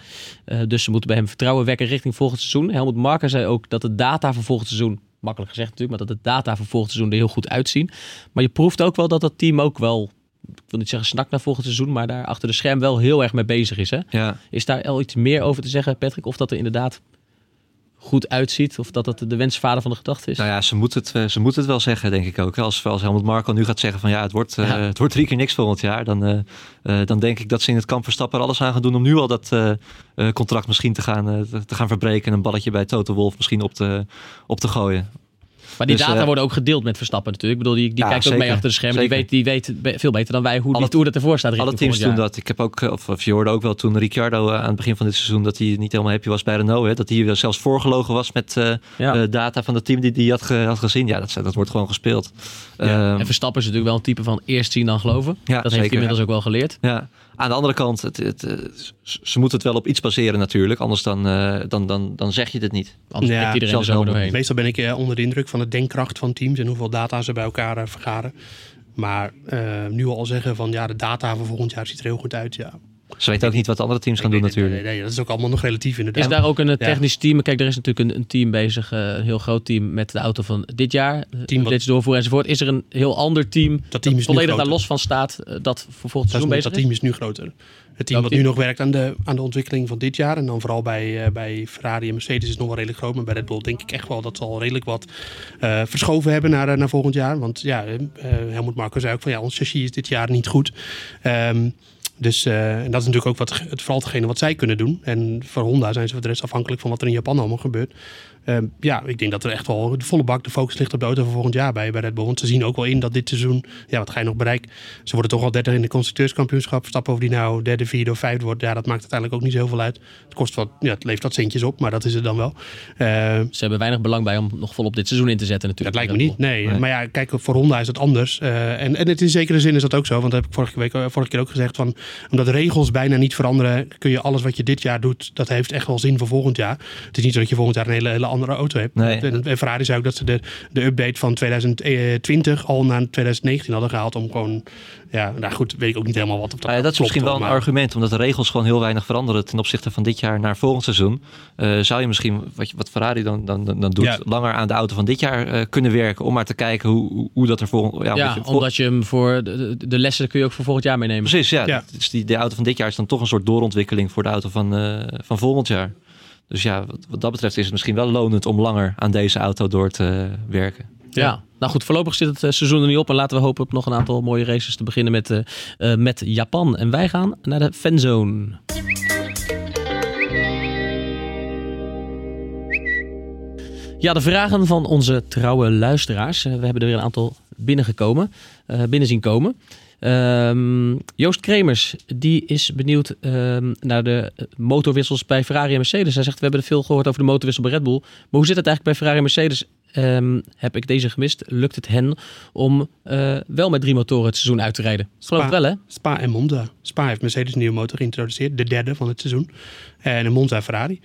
Dus ze moeten bij hem vertrouwen wekken richting volgend seizoen. Helmut Marco zei ook dat de data voor volgend seizoen, makkelijk gezegd natuurlijk, maar dat de data voor volgend seizoen er heel goed uitzien. Maar je proeft ook wel dat dat team ook wel, ik wil niet zeggen snakt naar volgend seizoen, maar daar achter de scherm wel heel erg mee bezig is. Hè? Ja. Is daar al iets meer over te zeggen, Patrick? Of dat er inderdaad goed uitziet? Of dat het de wensvader van de gedachte is? Nou ja, ze moet het, eh, ze moet het wel zeggen, denk ik ook. Als, als Helmut Marko nu gaat zeggen van ja, het wordt, eh, het wordt drie keer niks volgend jaar. Dan, eh, dan denk ik dat ze in het kamp Verstappen er alles aan gaan doen om nu al dat contract misschien te gaan, te gaan verbreken. En een balletje bij Toto Wolf misschien op te, op te gooien. Maar die dus, data eh, worden ook gedeeld met Verstappen natuurlijk. Ik bedoel, die, die Ja, kijkt ook mee achter de schermen. Die weet, die weet veel beter dan wij hoe, Alle- die, dat ervoor staat. Alle teams doen dat. Ik heb ook, eh, of, of je hoorde ook wel toen Ricciardo eh, aan het begin van dit seizoen dat hij niet helemaal happy was bij Renault. Hè, dat hij zelfs voorgelogen was met Ja. data van het team die hij had, ge- had gezien. Ja, dat, dat wordt gewoon gespeeld. Ja. Ehm, En Verstappen is natuurlijk wel een type van eerst zien dan geloven. Dat heeft hij inmiddels ook wel geleerd. Ja, aan de andere kant, het, het, eh, ze moeten het wel op iets baseren natuurlijk. Anders dan, eh, dan, dan, dan zeg je het niet. Anders Ja, ja, iedereen er zelfs zo doorheen. Meestal ben ik eh, onder de indruk van de denkkracht van teams en hoeveel data ze bij elkaar vergaren. Maar eh, nu al zeggen van ja, de data voor volgend jaar ziet er heel goed uit. Ja. Ze weten ook niet wat de andere teams gaan doen natuurlijk. Nee, nee, dat is ook allemaal nog relatief inderdaad. Is daar ook een eh, technisch team? Kijk, er is natuurlijk een, een team bezig, eh, een heel groot team met de auto van dit jaar. Team wat- Dit doorvoeren enzovoort. Is er een heel ander team Dat team is nu volledig daar los van staat eh, dat voor volgend seizoen bezig dat team is nu groter. Het team wat nu nog werkt aan de, aan de ontwikkeling van dit jaar. En dan vooral bij, eh, bij Ferrari en Mercedes is het nog wel redelijk groot. Maar bij Red Bull denk ik echt wel dat ze al redelijk wat eh, verschoven hebben naar, naar volgend jaar. Want ja, eh, Helmut Marko zei ook van ja, ons chassis is dit jaar niet goed. Ehm, dus eh, en dat is natuurlijk ook wat, het, vooral hetgene wat zij kunnen doen. En voor Honda zijn ze voor de rest afhankelijk van wat er in Japan allemaal gebeurt. Ehm, ja, ik denk dat er echt wel de volle bak de focus ligt op de auto voor volgend jaar bij, bij Red Bull. Want ze zien ook wel in dat dit seizoen, ja, wat ga je nog bereiken? Ze worden toch al derde in de constructeurskampioenschap. Stappen of die nou derde, vierde of vijfde wordt, ja, dat maakt uiteindelijk ook niet zo heel veel uit. Het kost wat, ja, het levert wat centjes op, maar dat is het dan wel. Ehm, Ze hebben weinig belang bij om nog vol op dit seizoen in te zetten dat natuurlijk. lijkt me niet. Nee. Nee. Maar ja, kijk, voor Honda is het anders. Eh, en, en het in zekere zin is dat ook zo. Want dat heb ik vorige, week, vorige keer ook gezegd. Van, omdat de regels bijna niet veranderen, kun je alles wat je dit jaar doet, dat heeft echt wel zin voor volgend jaar. Het is niet zo dat je volgend jaar een hele, hele andere auto hebt. Nee. En, en Ferrari zei ook dat ze de, de update van 2020 al naar 2019 hadden gehaald. Om gewoon, ja, nou goed, weet ik ook niet helemaal wat op dat Nou ja, dat is klopt, misschien wel een maar- argument, omdat de regels gewoon heel weinig veranderen ten opzichte van dit jaar naar volgend seizoen. Eh, zou je misschien, wat, je- wat Ferrari dan, dan, dan, doet, Ja. langer aan de auto van dit jaar eh, kunnen werken om maar te kijken hoe, hoe, dat er volgend ja, Ja, omdat je- omdat je hem voor de, lessen kun je ook voor volgend jaar meenemen. Precies, ja. Ja. Dus die, de auto van dit jaar is dan toch een soort doorontwikkeling voor de auto van, eh, van volgend jaar. Dus ja, wat, wat dat betreft is het misschien wel lonend om langer aan deze auto door te werken. Ja. nou goed, voorlopig zit het eh, seizoen er niet op. En laten we hopen op nog een aantal mooie races te beginnen met, eh, eh, met Japan. En wij gaan naar de fanzone. Ja, de vragen van onze trouwe luisteraars. We hebben er weer een aantal binnengekomen, eh binnen zien komen. Ehm, Joost Kremers, die is benieuwd ehm, naar de eh, motorwissels bij Ferrari en Mercedes. Hij zegt, we hebben er veel gehoord over de motorwissel bij Red Bull. Maar hoe zit het eigenlijk bij Ferrari en Mercedes? Ehm, heb ik deze gemist? Lukt het hen om eh, wel met drie motoren het seizoen uit te rijden? Ik geloof Spa. wel, hè? Spa en Monza. Spa heeft Mercedes een nieuwe motor geïntroduceerd, de derde van het seizoen. En een Monza Ferrari.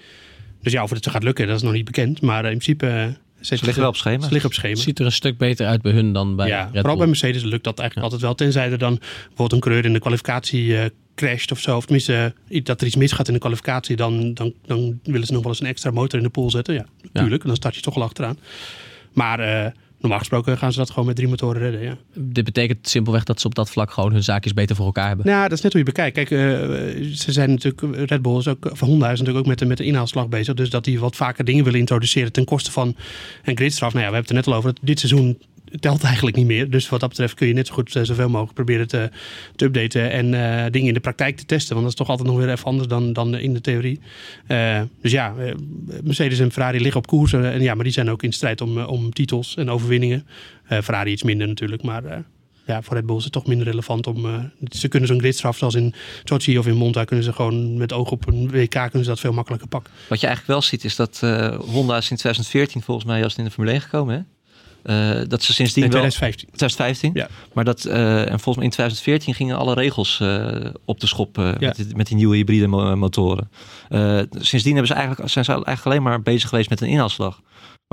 Dus ja, of het gaat lukken, dat is nog niet bekend. Maar in principe... Ze liggen wel op schema. Ze liggen op schema. Het ziet er een stuk beter uit bij hun dan bij ja, Red vooral bij Mercedes lukt dat eigenlijk altijd wel. Tenzij er dan bijvoorbeeld een coureur in de kwalificatie eh, crasht of zo. Of tenminste, eh, dat er iets misgaat in de kwalificatie. Dan, dan, dan willen ze nog wel eens een extra motor in de pool zetten. Ja, natuurlijk. Dan start je toch al achteraan. Maar eh, normaal gesproken gaan ze dat gewoon met drie motoren redden. Ja. Dit betekent simpelweg dat ze op dat vlak gewoon hun zaakjes beter voor elkaar hebben. Nou, dat is net hoe je bekijkt. Kijk, eh, ze zijn natuurlijk, Red Bull is ook, of Honda is natuurlijk ook met, de- met de inhaalslag bezig. Dus dat die wat vaker dingen willen introduceren ten koste van een gridstraf. Nou ja, we hebben het er net al over. Dat dit seizoen telt eigenlijk niet meer. Dus wat dat betreft kun je net zo goed eh, zoveel mogelijk proberen te, te updaten. En eh, dingen in de praktijk te testen. Want dat is toch altijd nog weer even anders dan, dan in de theorie. Eh, dus ja, Mercedes en Ferrari liggen op koers. en ja, maar die zijn ook in strijd om, om titels en overwinningen. Ferrari iets minder natuurlijk, maar... ja, voor Red Bull is het toch minder relevant om. ze kunnen zo'n gridstraf zoals in Sochi of in Monza kunnen ze gewoon met oog op een WK kunnen ze dat veel makkelijker pakken. Wat je eigenlijk wel ziet is dat eh, Honda is in 2014 volgens mij juist in de Formule 1 gekomen. Hè? Eh, dat ze sindsdien In wel... 2015. 2015. Ja. Maar dat, eh, en volgens mij in 2014 gingen alle regels eh, op de schop Ja. met, die, met die nieuwe hybride mo- motoren. Sindsdien hebben ze eigenlijk, zijn ze eigenlijk alleen maar bezig geweest met een inhaalslag.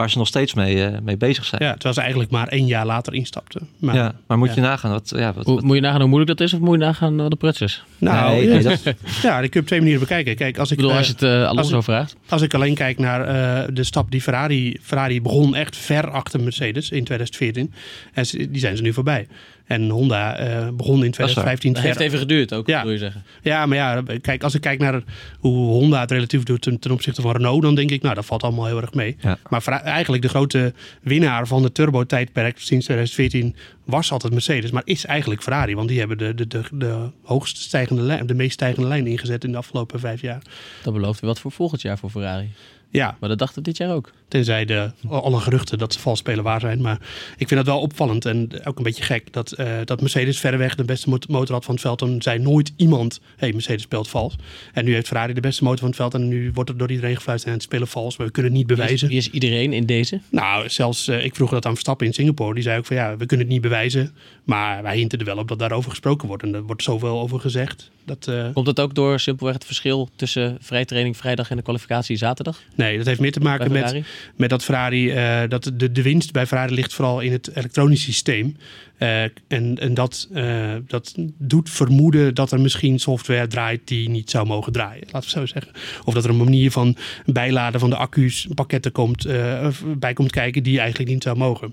Waar ze nog steeds mee, eh, mee bezig zijn. Ja, terwijl ze eigenlijk maar één jaar later instapten. Maar, Ja, maar moet ja. je nagaan. Wat, ja, wat, Moet je nagaan hoe moeilijk dat is of moet je nagaan wat de pruts is? Nou, Nee, dat- [LAUGHS] ja, die kun je op twee manieren bekijken. Kijk, als Ik ik, bedoel, eh, als je het eh, Alonso ik- vraagt. als ik alleen kijk naar eh, de stap die Ferrari... Ferrari begon echt ver achter Mercedes in 2014. En ze- die zijn ze nu voorbij. En Honda eh, begon in is waar. 2015 Dat heeft even geduurd ook, Ja. wil je zeggen. Ja, maar ja, kijk, als ik kijk naar hoe Honda het relatief doet ten, ten opzichte van Renault, dan denk ik, nou, dat valt allemaal heel erg mee. Ja. Maar eigenlijk de grote winnaar van de turbo-tijdperk sinds 2014 was altijd Mercedes, maar is eigenlijk Ferrari. Want die hebben de, de, de, de hoogst stijgende lijn, de meest stijgende lijn ingezet in de afgelopen vijf jaar. Dat belooft wat voor volgend jaar voor Ferrari. Ja, Maar dat dachten we dit jaar ook. Tenzij de, alle geruchten dat ze vals spelen waar zijn. Maar ik vind dat wel opvallend en ook een beetje gek. Dat, eh, dat Mercedes verreweg de beste mot- motor had van het veld. Dan zei nooit iemand, hey, Mercedes speelt vals. En nu heeft Ferrari de beste motor van het veld. En nu wordt er door iedereen gefluisterd en het spelen vals. Maar we kunnen het niet Wie is, bewijzen. wie is iedereen in deze? Nou, zelfs, eh, ik vroeg dat aan Verstappen in Singapore. Die zei ook van ja, we kunnen het niet bewijzen. Maar wij hinten er wel op dat daarover gesproken wordt. En er wordt zoveel over gezegd. Dat, eh, Komt het ook door simpelweg het verschil tussen vrijtraining vrijdag en de kwalificatie zaterdag nee, dat heeft meer te maken met, met dat Ferrari, eh, dat de, de winst bij Ferrari ligt vooral in het elektronisch systeem. Eh, en en dat, dat doet vermoeden dat er misschien software draait die niet zou mogen draaien. Laten we zo zeggen. Of dat er een manier van bijladen van de accu's, pakketten komt, bij komt kijken die eigenlijk niet zou mogen. Want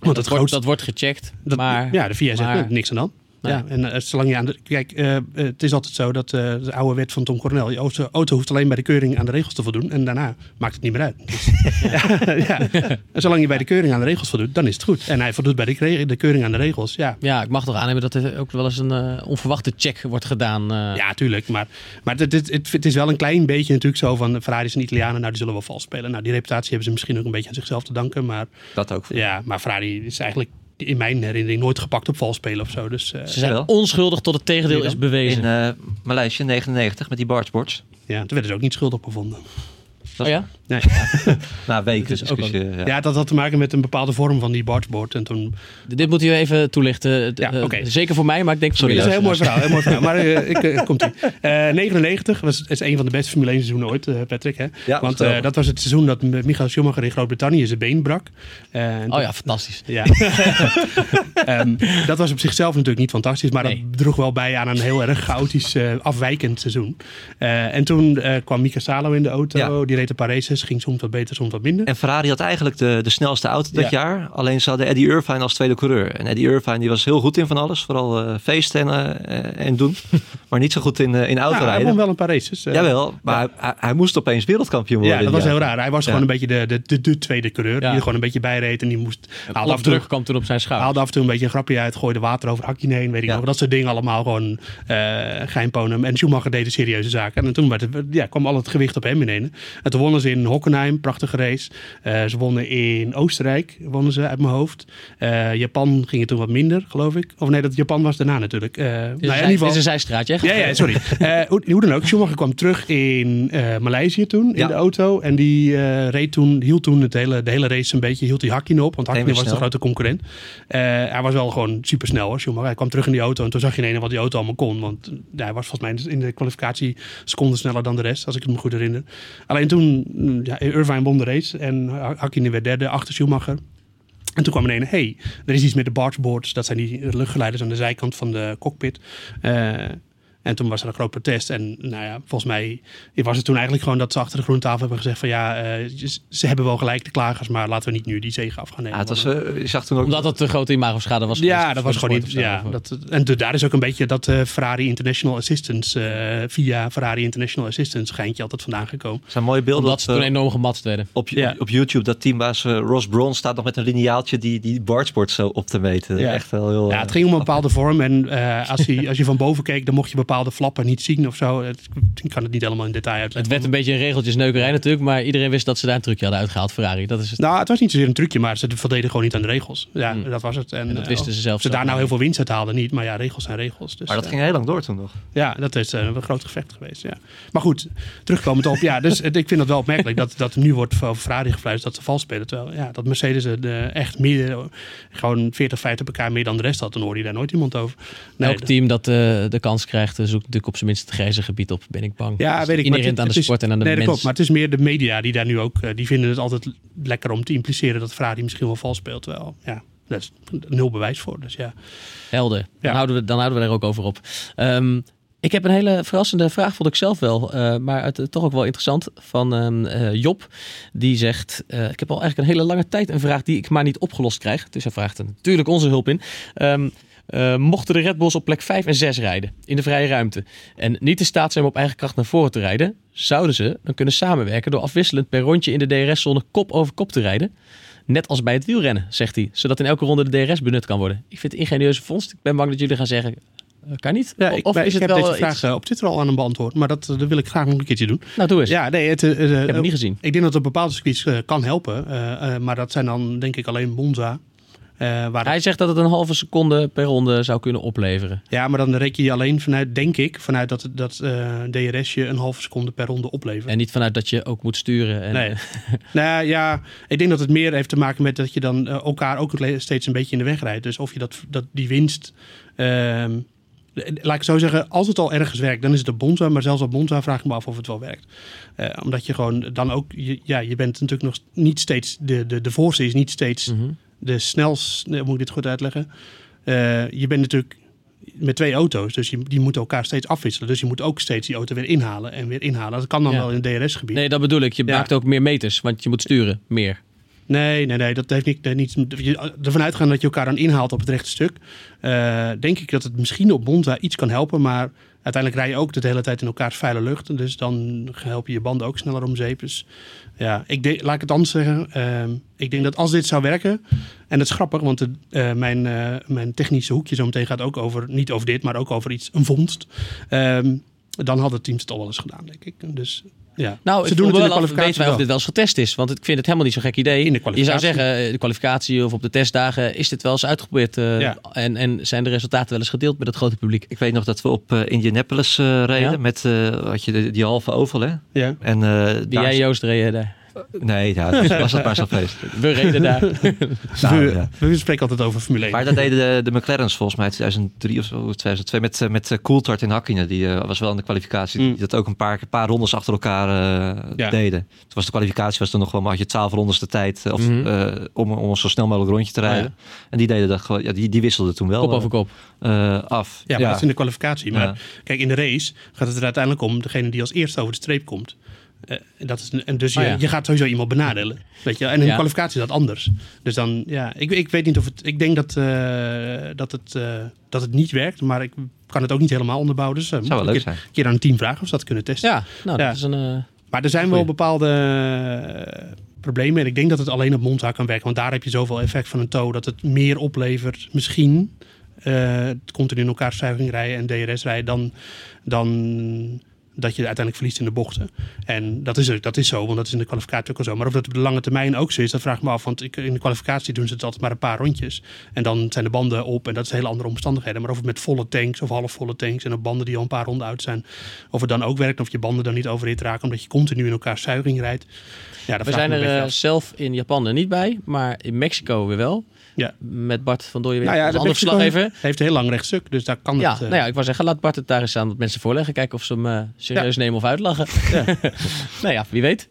dat, het wordt, grootste, dat wordt gecheckt, dat- maar ja, de VIA zegt maar- niks aan dan. Nee. Ja, en eh, zolang je aan de. Kijk, eh, eh, het is altijd zo dat de oude wet van Tom Coronel. Je auto, auto hoeft alleen bij de keuring aan de regels te voldoen. En daarna maakt het niet meer uit. Dus, ja, [LAUGHS] [LAUGHS] ja. En zolang je bij de keuring aan de regels voldoet, dan is het goed. En hij voldoet bij de, de keuring aan de regels. Ja, ja, ik mag toch aannemen dat er ook wel eens een onverwachte check wordt gedaan. ja tuurlijk. Maar, maar het, het, het, het is wel een klein beetje natuurlijk zo van. Ferrari is een Italianen, nou die zullen wel vals spelen. Nou, die reputatie hebben ze misschien ook een beetje aan zichzelf te danken. Maar, Dat ook. ja, maar Ferrari is eigenlijk in mijn herinnering nooit gepakt op vals spelen of zo. Dus eh, Ze zijn Wel. onschuldig tot het tegendeel is bewezen. In eh Maleisië 99 met die bargeboards. ja, toen werden ze ook niet schuldig bevonden. Oh ja? Nee. [LAUGHS] Na weken discussie. Ja. Ja, dat had te maken met een bepaalde vorm van die bargeboard. En toen... Dit moet u even toelichten. Ja, Eh, oké. Zeker voor mij, maar ik denk voor Sorry, Dat is de een heel mooi verhaal. Heel mooi verhaal. Maar eh, ik, komt ie. Eh 99 was, is een van de beste Formule 1 seizoenen ooit, Patrick. Hè? Ja, Want eh, dat was het seizoen dat Michael Schumacher in Groot-Brittannië zijn been brak. Eh, Oh ja, fantastisch. Ja. [LAUGHS] Ehm, dat was op zichzelf natuurlijk niet fantastisch, maar Nee. dat droeg wel bij aan een heel erg chaotisch, eh, afwijkend seizoen. Eh, en toen eh, kwam Mika Salo in de auto, Ja. die reed een paar races, ging soms wat beter, soms wat minder. En Ferrari had eigenlijk de, de snelste auto dat Ja. jaar. Alleen ze hadden Eddie Irvine als tweede coureur. En Eddie Irvine die was heel goed in van alles. Vooral eh, feesten en, eh, en doen. [LAUGHS] maar niet zo goed in, eh, in Nou, hij autorijden. won wel een paar races. eh. Jawel, maar hij, hij, hij moest opeens wereldkampioen worden. Ja, dat was heel raar. Hij was Ja. gewoon een beetje de, de, de, de tweede coureur. Die Ja. er gewoon een beetje bij reed. En die moest haalde af, kwam toen op zijn schouder. haalde af en toe een beetje een grapje uit. Gooide water over hakje heen. Weet ik Ja. nog. Dat soort dingen allemaal gewoon eh geheimponen. En Schumacher deed de serieuze zaken. En toen werd het, ja, kwam al het gewicht op hem ineen. En toen wonnen ze in Hockenheim. Prachtige race. Eh, ze wonnen in Oostenrijk. Wonnen ze uit mijn hoofd. Eh, Japan ging het toen wat minder, geloof ik. Of nee, dat Japan was daarna natuurlijk. Eh, nou ja, in is, ieder is een zijstraatje. ja, ja, sorry. [LAUGHS] Hoe, hoe dan ook, Schumacher kwam terug in Maleisië toen, in Ja. de auto. En die reed toen, hield toen het hele, de hele race een beetje, hield die Hakkinen op. Want Hakkinen was de grote concurrent. Hij was wel gewoon super snel hoor, Schumacher. Hij kwam terug in die auto en toen zag je ineens wat die auto allemaal kon. Want hij was volgens mij in de kwalificatie seconden sneller dan de rest, als ik het me goed herinner. Alleen toen, mm, ja, Irvine won de race en Hakkinen werd derde achter Schumacher. En toen kwam ineens, hey, er is iets met de bargeboards. Dat zijn die luchtgeleiders aan de zijkant van de cockpit. Eh, en toen was er een groot protest. En nou ja, volgens mij was het toen eigenlijk gewoon dat ze achter de groentafel hebben gezegd van ja, eh, ze- hebben wel gelijk de klagers, maar laten we niet nu die zege af gaan nemen. Ja, het was, eh, je zag toen ook... Omdat het een grote imagoschade was. ja, dat was gewoon niet. Ja, dat, en de- daar is ook een beetje dat eh, Ferrari International Assistance, eh, via Ferrari International Assistance, geintje altijd vandaan gekomen. er zijn mooie beelden Omdat op, ze toen enorm gematst werden. op, Ja. op YouTube. Dat teambaas Ross Brawn staat nog met een lineaaltje die, die bargeboard zo op te meten. Ja. Echt wel heel... Ja, het ging om een bepaalde vorm. En eh, als, je, [LAUGHS] als je van boven keek, dan mocht je bepaalde flappen niet zien of zo. Het- Ik kan het niet helemaal in detail Het uitleggen. werd een beetje een regeltjesneukerij natuurlijk, maar iedereen wist dat ze daar een trucje hadden uitgehaald, Ferrari. Dat is het. Nou, het was niet zozeer een trucje, maar ze voldeden gewoon niet aan de regels. Ja, Hmm. dat was het. En, En dat eh, wisten ze zelf ze daar nou heel veel winst uit haalden, niet. Maar ja, regels zijn regels. Dus, maar dat eh, ging heel lang door toen nog. Ja, dat is eh, een groot gevecht geweest. Ja. Maar goed, terugkomend op. Ja, dus [LAUGHS] het- ik vind het wel opmerkelijk dat, dat er nu wordt over Ferrari gefluisterd dat ze vals spelen. Terwijl ja, dat Mercedes het, eh, echt meer, gewoon 40, 50 pk meer dan de rest had. Dan hoorde je daar nooit iemand over. Nee, Elk dat- team dat eh, de kans krijgt, zoekt natuurlijk op zijn minst het grijze gebied op, ben ik bang. Ja, weet ik. maar Inherent het- aan de is- sport en aan de nee, mens. klopt. Maar het is meer de media die daar nu ook... eh, die vinden het altijd lekker om te impliceren dat Ferrari misschien wel vals speelt. Terwijl, ja, daar is nul bewijs voor. Dus ja. Helder. Dan, houden we, dan houden we er ook over op. Ehm, ik heb een hele verrassende vraag, vond ik zelf wel. eh, maar het, toch ook wel interessant. Van ehm, eh, Job. Die zegt: eh, Ik heb al eigenlijk een hele lange tijd een vraag die ik maar niet opgelost krijg. Dus hij vraagt er natuurlijk onze hulp in. Ehm, eh, mochten de Red Bulls op plek 5 en 6 rijden in de vrije ruimte en niet in staat zijn om op eigen kracht naar voren te rijden, zouden ze dan kunnen samenwerken door afwisselend per rondje in de DRS-zone kop over kop te rijden. Net als bij het wielrennen, zegt hij, zodat in elke ronde de DRS benut kan worden. Ik vind het ingenieuze vondst. Ik ben bang dat jullie gaan zeggen, eh, kan niet. Ja, Of- ik, of ik het heb wel deze vraag eh, op Twitter al aan hem beantwoord. Maar dat, dat wil ik graag nog een keertje doen. Nou, doe eens. Ja, nee, het, ik heb het niet gezien. Ik denk dat het op bepaalde circuits kan helpen. maar dat zijn dan denk ik alleen Monza. Eh, waar Hij zegt dat het een halve seconde per ronde zou kunnen opleveren. Ja, maar dan reken je alleen vanuit, denk ik, vanuit dat, dat eh, DRS je een halve seconde per ronde oplevert. En niet vanuit dat je ook moet sturen. En, Nee. [LAUGHS] nou ja, ik denk dat het meer heeft te maken met dat je dan eh, elkaar ook steeds een beetje in de weg rijdt. Dus of je dat, dat die winst. ehm, laat ik zo zeggen, als het al ergens werkt, dan is het op Bonza. Maar zelfs op Bonza vraag ik me af of het wel werkt. Omdat je gewoon dan ook, je, ja, je bent natuurlijk nog niet steeds, de, de, de voorste is niet steeds Mhm. De snelst, nee, moet ik dit goed uitleggen? Eh, je bent natuurlijk met twee auto's, dus je, die moeten elkaar steeds afwisselen. Dus je moet ook steeds die auto weer inhalen en weer inhalen. Dat kan dan Ja. wel in het DRS-gebied. Nee, dat bedoel ik. Je Ja. maakt ook meer meters, want je moet sturen meer. Nee, nee, nee, dat heeft niet, nee, niet je- ervan uitgaan dat je elkaar dan inhaalt op het rechte stuk. eh, denk ik dat het misschien op Monza iets kan helpen, maar uiteindelijk rij je ook de hele tijd in elkaars vuile lucht. Dus dan help je je banden ook sneller om. Dus ja, ik laat ik het anders zeggen. ehm, ik denk dat als dit zou werken, en dat is grappig, want de, eh, mijn, eh, mijn technische hoekje zo meteen gaat ook over, niet over dit, maar ook over iets, een vondst. Ehm, dan had het team het al wel eens gedaan, denk ik. Dus ja, Nou, ze ik doen het in de wel kwalificatie weten wij of wel. dit wel eens getest is. Want ik vind het helemaal niet zo'n gek idee. In de je zou kwalificatie. zeggen, eh, de kwalificatie of op de testdagen is dit wel eens uitgeprobeerd. eh, Ja. en, en zijn de resultaten wel eens gedeeld met het grote publiek. Ik weet nog dat we op eh, Indianapolis eh, reden Ja? met eh, had je de- die halve oval, hè? Ja. En, eh, Die daar- jij Joost reden daar. Nee, ja, dus was het maar zo feest. We reden daar. [LAUGHS] Nou, we, ja. we spreken altijd over Formule 1. Maar dat deden de, de McLaren's volgens mij in 2003 of zo, 2002 met, eh, met eh, Coulthard in Hakkinen. Die eh, was wel in de kwalificatie. Mm. Die dat ook een paar, een paar rondes achter elkaar eh, Ja. deden. Toen was de kwalificatie was er nog wel, maar had je 12 rondes de tijd of, Mhm. eh, om, om een zo snel mogelijk rondje te rijden. En die deden dat gewoon, ja, die, die wisselden toen wel Kop over kop. eh, af. Ja, maar dat is in de kwalificatie. Maar Ja. kijk, in de race gaat het er uiteindelijk om degene die als eerste over de streep komt. Eh, dat is, en dus je, Oh ja. je gaat sowieso iemand benadelen. Weet je? En in Ja. kwalificatie is dat anders. Dus dan, ja, ik, ik weet niet of het. Ik denk dat, eh, dat, het, eh, dat het niet werkt, maar ik kan het ook niet helemaal onderbouwen. Dus Zou wel een leuk keer, zijn. een keer aan een team vragen of ze dat kunnen testen. Ja, nou, Ja. dat is een... Maar er zijn wel bepaalde problemen. En ik denk dat het alleen op Monza kan werken. Want daar heb je zoveel effect van een tow dat het meer oplevert. Misschien continu in elkaar zuiging rijden en DRS rijden. Dan, dan dat je uiteindelijk verliest in de bochten. En dat is, dat is zo, want dat is in de kwalificatie ook al zo. Maar of dat op de lange termijn ook zo is, dat vraag ik me af. Want ik, in de kwalificatie doen ze het altijd maar een paar rondjes. En dan zijn de banden op en dat is hele andere omstandigheden. Maar of het met volle tanks of halfvolle tanks en op banden die al een paar ronden uit zijn. Of het dan ook werkt, of je banden dan niet overhit raken omdat je continu in elkaar zuiging rijdt. Ja, dat we zijn er eh, zelf in Japan er niet bij, maar in Mexico weer wel. Ja. Met Bart van Dooyen weer. Nou ja, Mexico verslaggever. heeft een heel lang rechtstuk, dus daar kan Ja, het... eh, nou ja, ik wou zeggen, laat Bart het daar eens aan wat mensen voorleggen. Kijken of ze hem eh, serieus nemen of uitlachen. [LAUGHS] [LAUGHS] nou ja, wie weet.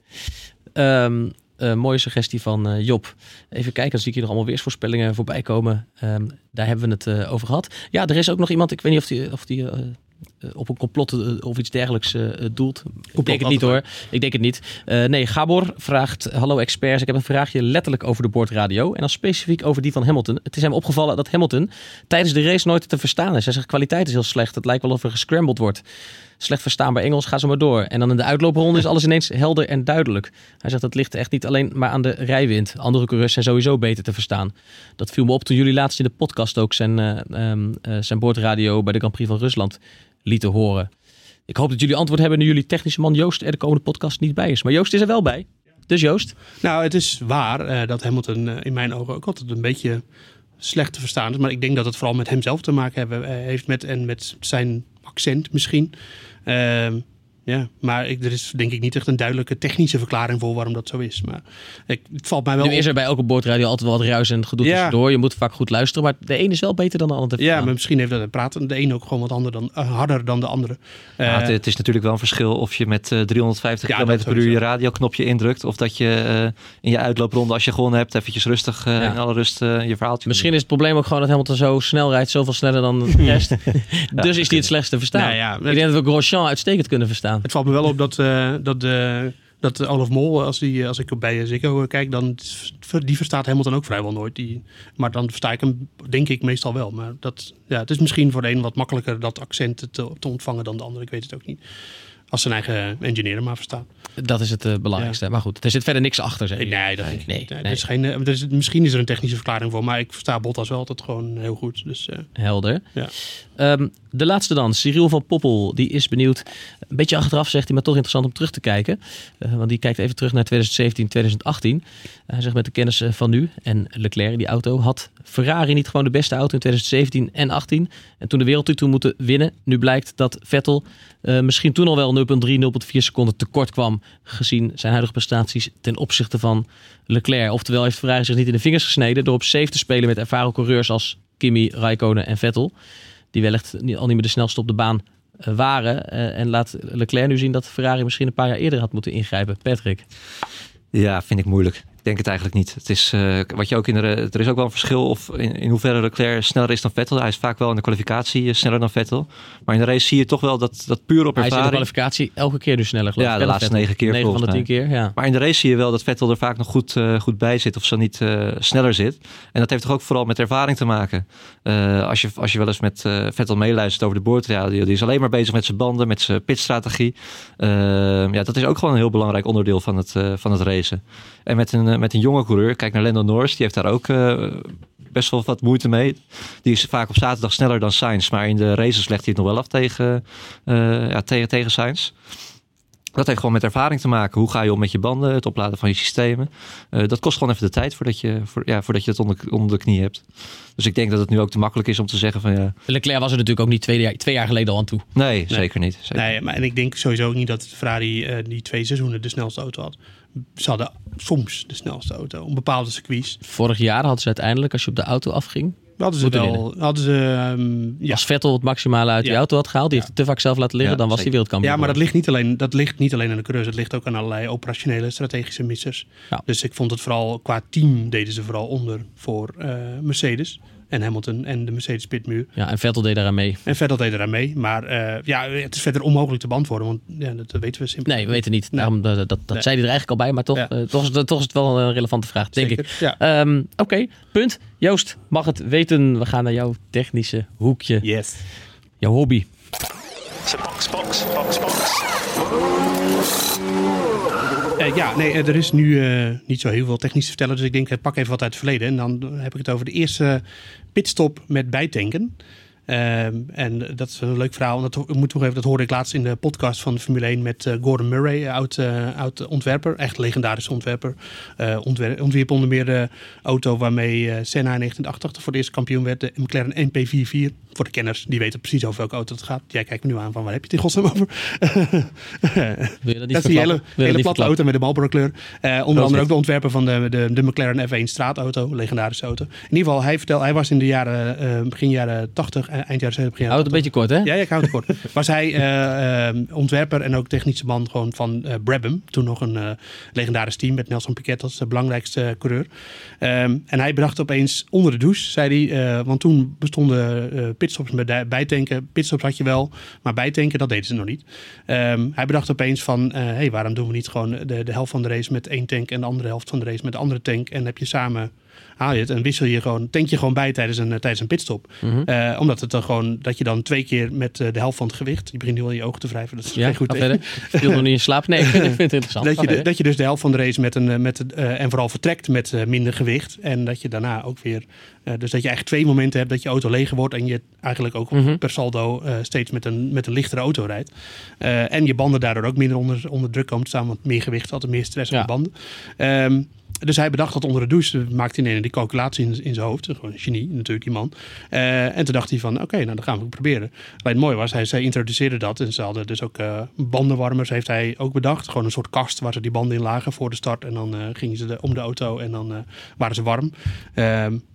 Ehm, eh, mooie suggestie van eh, Job. Even kijken, dan zie ik hier nog allemaal weersvoorspellingen voorbij komen. Ehm, daar hebben we het eh, over gehad. Ja, er is ook nog iemand, ik weet niet of die, of die op een complot eh, of iets dergelijks eh, doelt. Ik denk het niet hoor. Ik denk het niet. Eh, nee, Gabor vraagt: Hallo experts, ik heb een vraagje letterlijk over de boordradio. En dan specifiek over die van Hamilton. Het is hem opgevallen dat Hamilton tijdens de race nooit te verstaan is. Hij zegt: kwaliteit is heel slecht. Het lijkt wel of er gescrambled wordt. Slecht verstaanbaar Engels, ga zo maar door. En dan in de uitloopronde is alles ineens helder en duidelijk. Hij zegt dat ligt echt niet alleen maar aan de rijwind. Andere coureurs zijn sowieso beter te verstaan. Dat viel me op toen jullie laatst in de podcast ook zijn, eh, eh, zijn boordradio bij de Grand Prix van Rusland lieten horen. Ik hoop dat jullie antwoord hebben nu jullie technische man Joost er de komende podcast niet bij is. Maar Joost is er wel bij. Dus Joost, Nou, het is waar eh, dat Hamilton eh, in mijn ogen ook altijd een beetje slecht te verstaan is. Maar ik denk dat het vooral met hemzelf te maken hebben, eh, heeft met, en met zijn accent misschien. Ja, maar ik, er is denk ik niet echt een duidelijke technische verklaring voor waarom dat zo is. Maar ik, het valt mij wel nu op. is er bij elke boordradio altijd wel wat ruis en gedoe Ja. tussendoor. Je moet vaak goed luisteren, maar de ene is wel beter dan de ander te Ja, maar misschien heeft dat het praten de een ook gewoon wat ander dan, eh, harder dan de andere. Ja, Eh, het, het is natuurlijk wel een verschil of je met eh, 350 Ja, km per uur je radioknopje indrukt. Of dat je eh, in je uitloopronde, als je gewonnen hebt, eventjes rustig eh, Ja. in alle rust eh, je verhaaltje Misschien is het probleem ook gewoon dat Hamilton zo snel rijdt, zoveel sneller dan de [LAUGHS] rest. dus is hij het slechtste verstaan. Nou ja, Ik denk dat we Grosjean uitstekend kunnen verstaan. Het valt me wel op dat, eh, dat de, Dat eh, Olaf Mol, als, die, als ik bij Ziggo kijk, dan die verstaat Hamilton ook vrijwel nooit. Die, maar dan versta ik hem, denk ik, meestal wel. Maar dat, ja, het is misschien voor de een wat makkelijker dat accent te, te ontvangen dan de ander. Ik weet het ook niet. Als zijn eigen engineer maar verstaan. Dat is het uh, belangrijkste. Maar goed, er zit verder niks achter. Zeg nee, dat nee, nee, nee, Er is geen, er is, misschien is er een technische verklaring voor, maar ik versta Bottas wel altijd gewoon heel goed. Dus, uh, Helder. Ja. Um, de laatste dan, Cyril van Poppel, die is benieuwd. Een beetje achteraf zegt hij, maar toch interessant om terug te kijken. Uh, want die kijkt even terug naar 2017, 2018. hij zegt met de kennis van nu en Leclerc, die auto, had Ferrari niet gewoon de beste auto in 2017 en 18. En toen de wereldtitel moeten winnen. Nu blijkt dat Vettel misschien toen al wel 0,3, 0,4 seconden tekort kwam gezien zijn huidige prestaties ten opzichte van Leclerc. Oftewel heeft Ferrari zich niet in de vingers gesneden door op safe te spelen met ervaren coureurs als Kimi, Raikkonen en Vettel. Die wellicht al niet meer de snelste op de baan eh, waren. Eh, en laat Leclerc nu zien dat Ferrari misschien een paar jaar eerder had moeten ingrijpen. Patrick. Ja, vind ik moeilijk denk het eigenlijk niet. Het is, uh, wat je ook in de, er is ook wel een verschil of in, in hoeverre Leclerc sneller is dan Vettel. Hij is vaak wel in de kwalificatie eh, sneller dan Vettel. Maar in de race zie je toch wel dat, dat puur op ervaring... Hij is in de kwalificatie elke keer dus sneller. Ja, de laatste negen keer negen van de tien keer, ja. Maar in de race zie je wel dat Vettel er vaak nog goed, uh, goed bij zit of zo niet uh, sneller zit. En dat heeft toch ook vooral met ervaring te maken. als, je, als je wel eens met Vettel meeluistert over de boord, ja, die, die, is alleen maar bezig met zijn banden, met zijn pitstrategie. ja, dat is ook gewoon een heel belangrijk onderdeel van het, van het racen. En met een, met een jonge coureur Kijk naar Lando Norris, die heeft daar ook uh, best wel wat moeite mee. Die is vaak op zaterdag sneller dan Sainz, maar in de races legt hij het nog wel af tegen, uh, ja, tegen, tegen Sainz. Dat heeft gewoon met ervaring te maken. Hoe ga je om met je banden, het opladen van je systemen. Uh, dat kost gewoon even de tijd voordat je, voor, ja, voordat je het onder, onder de knie hebt. Dus ik denk dat het nu ook te makkelijk is om te zeggen van ja. Leclerc was er natuurlijk ook niet twee jaar, twee jaar geleden al aan toe. Nee, nee. zeker niet. Zeker. Nee, maar en ik denk sowieso ook niet dat Ferrari uh, die twee seizoenen de snelste auto had ze hadden soms de snelste auto op bepaalde circuits. Vorig jaar hadden ze uiteindelijk, als je op de auto afging, hadden ze wel. Hadden ze, um, ja. Als Vettel het maximale uit die auto had gehaald, die heeft het te vaak zelf laten liggen, dan was hij wereldkampioen. Ja, maar dat ligt, niet alleen, dat ligt niet alleen aan de coureurs, het ligt ook aan allerlei operationele, strategische missers. Dus ik vond het vooral qua team deden ze vooral onder voor uh, Mercedes en Hamilton en de Mercedes pitmuur. Ja, en Vettel deed eraan mee. En Vettel deed eraan mee. Maar uh, ja, het is verder onmogelijk te beantwoorden, want ja, dat weten we simpel. Nee, we weten niet. Daarom, dat dat, dat zei hij er eigenlijk al bij, maar toch, ja. uh, toch, is, toch is het wel een relevante vraag, denk Zeker, ik. Ja. Um, Oké, okay, punt. Joost mag het weten. We gaan naar jouw technische hoekje. Yes. Jouw hobby. Box, box, box, box. Uh, ja, nee, er is nu uh, niet zo heel veel technisch te vertellen. Dus ik denk, pak even wat uit het verleden. En dan heb ik het over de eerste pitstop met bijtanken. Um, en dat is een leuk verhaal. Dat, moet toegeven, dat hoorde ik laatst in de podcast van Formule 1 met Gordon Murray, oud, oud ontwerper. Echt legendarische ontwerper. Ontwer ontwierp onder meer de auto waarmee Senna in 1988 voor de eerste kampioen werd. De McLaren MP44 voor de kenners, die weten precies over welke auto het gaat. Jij kijkt me nu aan van waar heb je het in godsnaam over? Wil je dat, dat is die hele, hele platte auto met de Marlboro kleur. Uh, onder andere ook de ontwerper van de, de, de McLaren F1 straatauto, legendarische auto. In ieder geval, hij vertelde, hij was in de jaren, uh, begin jaren 80, uh, eind jaren 70, begin jaren Houd het een beetje kort, hè? Ja, ja ik houd het kort. [LAUGHS] was hij uh, ontwerper en ook technische man gewoon van Brabham. Toen nog een legendarisch team met Nelson Piquet als de belangrijkste coureur. Um, en hij bedacht opeens onder de douche, zei hij, want toen bestonden pitstops bijtanken. Pitstops had je wel, maar bijtanken, dat deden ze nog niet. Um, hij bedacht opeens van, hé, uh, hey, waarom doen we niet gewoon de, de helft van de race met één tank en de andere helft van de race met de andere tank. En heb je samen haal je het en wissel je gewoon, tank je gewoon bij tijdens een, tijdens een pitstop. Mm -hmm. uh, omdat het dan gewoon, dat je dan twee keer met uh, de helft van het gewicht, je begint nu al in je ogen te wrijven, dat is ja, goed verder. viel nog niet in slaap? Nee, [LAUGHS] ik vind het interessant. Dat je, de, dat je dus de helft van de race met een, met, uh, en vooral vertrekt met minder gewicht en dat je daarna ook weer, dus dat je eigenlijk twee momenten hebt dat je auto leger wordt en je eigenlijk ook mm -hmm. per saldo steeds met een, met een lichtere auto rijdt. en je banden daardoor ook minder onder, onder druk komen te staan, want meer gewicht er meer stress op de banden. Um, dus hij bedacht dat onder de douche. Maakte hij die calculatie in, in zijn hoofd. Gewoon een genie natuurlijk, die man. Uh, en toen dacht hij van, oké, okay, nou dan gaan we het proberen. Alleen het mooie was, hij, zij introduceerde dat. En ze hadden dus ook uh, bandenwarmers, heeft hij ook bedacht. Gewoon een soort kast waar ze die banden in lagen voor de start. En dan uh, gingen ze de, om de auto en dan waren ze warm.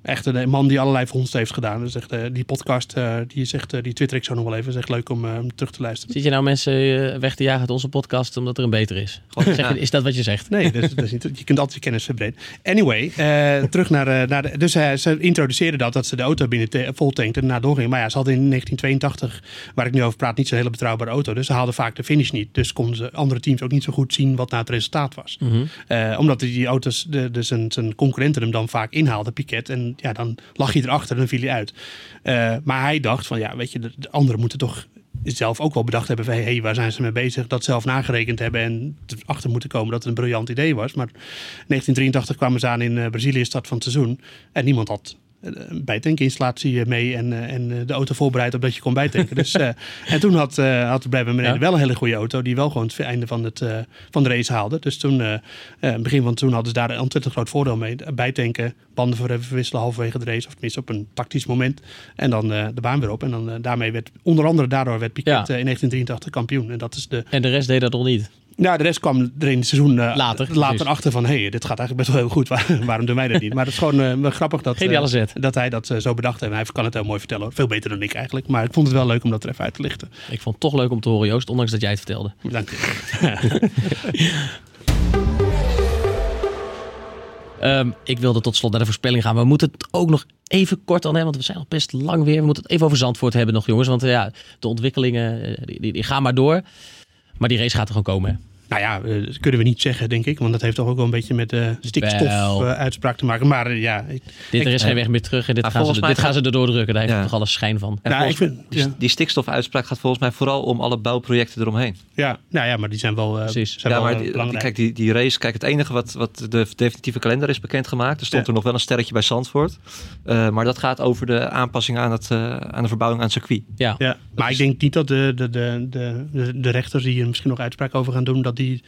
Echt een man die allerlei vondst heeft gedaan. Dus echt, die podcast, die, zegt, die twitter ik zo nog wel even. is echt leuk om terug te luisteren. Zit je nou mensen weg te jagen uit onze podcast omdat er een beter is? Gewoon. [LAUGHS] Is dat wat je zegt? Nee, dat is, dat is niet, je kunt altijd je kennis breed. Anyway, eh, [LAUGHS] terug naar, eh, naar de, Dus eh, ze introduceerden dat, dat ze de auto binnen te, vol tankten en na doorgingen. Maar ja, ze hadden in 1982, waar ik nu over praat, niet zo'n hele betrouwbare auto. Dus ze haalden vaak de finish niet. Dus konden ze andere teams ook niet zo goed zien wat nou het resultaat was. Eh, omdat die auto's, de, de, zijn, zijn concurrenten hem dan vaak inhaalden, Piquet. En ja, dan lag hij erachter en dan viel hij uit. Maar hij dacht van, ja, weet je, de, de anderen moeten toch zelf ook wel bedacht hebben van... hey, waar zijn ze mee bezig? Dat zelf nagerekend hebben en erachter moeten komen dat het een briljant idee was. Maar 1983 kwamen ze aan in eh, Brazilië, start van het seizoen. En niemand had bijtankinstallatie eh, mee en, eh, en eh, de auto voorbereid op dat je kon bijtanken. dus, [LAUGHS] en toen had, eh had Brabham beneden Ja. wel een hele goede auto die wel gewoon het einde van, het, van de race haalde. Dus toen, begin van toen hadden ze daar een ontzettend groot voordeel mee. Bijtanken, banden voor verwisselen halverwege de race of tenminste op een tactisch moment. En dan de baan weer op. En dan daarmee werd, onder andere daardoor werd Piquet Ja. in 1983 kampioen. En dat is de, En de rest deed dat nog niet. Nou, de rest kwam er in het seizoen eh, Later, later achter van... hé, hey, dit gaat eigenlijk best wel heel goed. [LAUGHS] Waar- waarom doen wij dat niet? Maar het is gewoon eh, grappig dat, eh, dat hij dat zo bedacht heeft. En hij kan het heel mooi vertellen. hoor. Veel beter dan ik eigenlijk. Maar ik vond het wel leuk om dat er even uit te lichten. Ik vond het toch leuk om te horen, Joost, ondanks dat jij het vertelde. Dank je. [LAUGHS] Ehm, ik wilde tot slot naar de voorspelling gaan. We moeten het ook nog even kort aan hebben, want we zijn nog best lang weer. We moeten het even over Zandvoort hebben nog, jongens. Want ja, de ontwikkelingen die, die, die gaan maar door. Maar die race gaat er gewoon komen. hè? Nou ja, eh, dat kunnen we niet zeggen, denk ik. Want dat heeft toch ook wel een beetje met de Wel. stikstof-uitspraak te maken. Maar eh, ja, ik, Dit, er is eh, geen weg meer terug en dit, ah, gaan, ze, dit gaan ze erdoor drukken. Daar heeft Ja. toch alles schijn van. En nou, ik volgens- vind, die, ja, die stikstofuitspraak gaat volgens mij vooral om alle bouwprojecten eromheen. ja, nou ja, maar die zijn wel, eh, Precies. zijn ja, wel maar eh, die- belangrijk. kijk, die, die race, kijk, het enige wat, wat de definitieve kalender is bekendgemaakt. Er stond Ja. er nog wel een sterretje bij Zandvoort. Eh, maar dat gaat over de aanpassing aan, het, eh, aan de verbouwing aan het circuit. Ja. Ja, maar ik denk niet dat de, de, de, de, de, de rechters die hier misschien nog uitspraak over gaan doen, dat die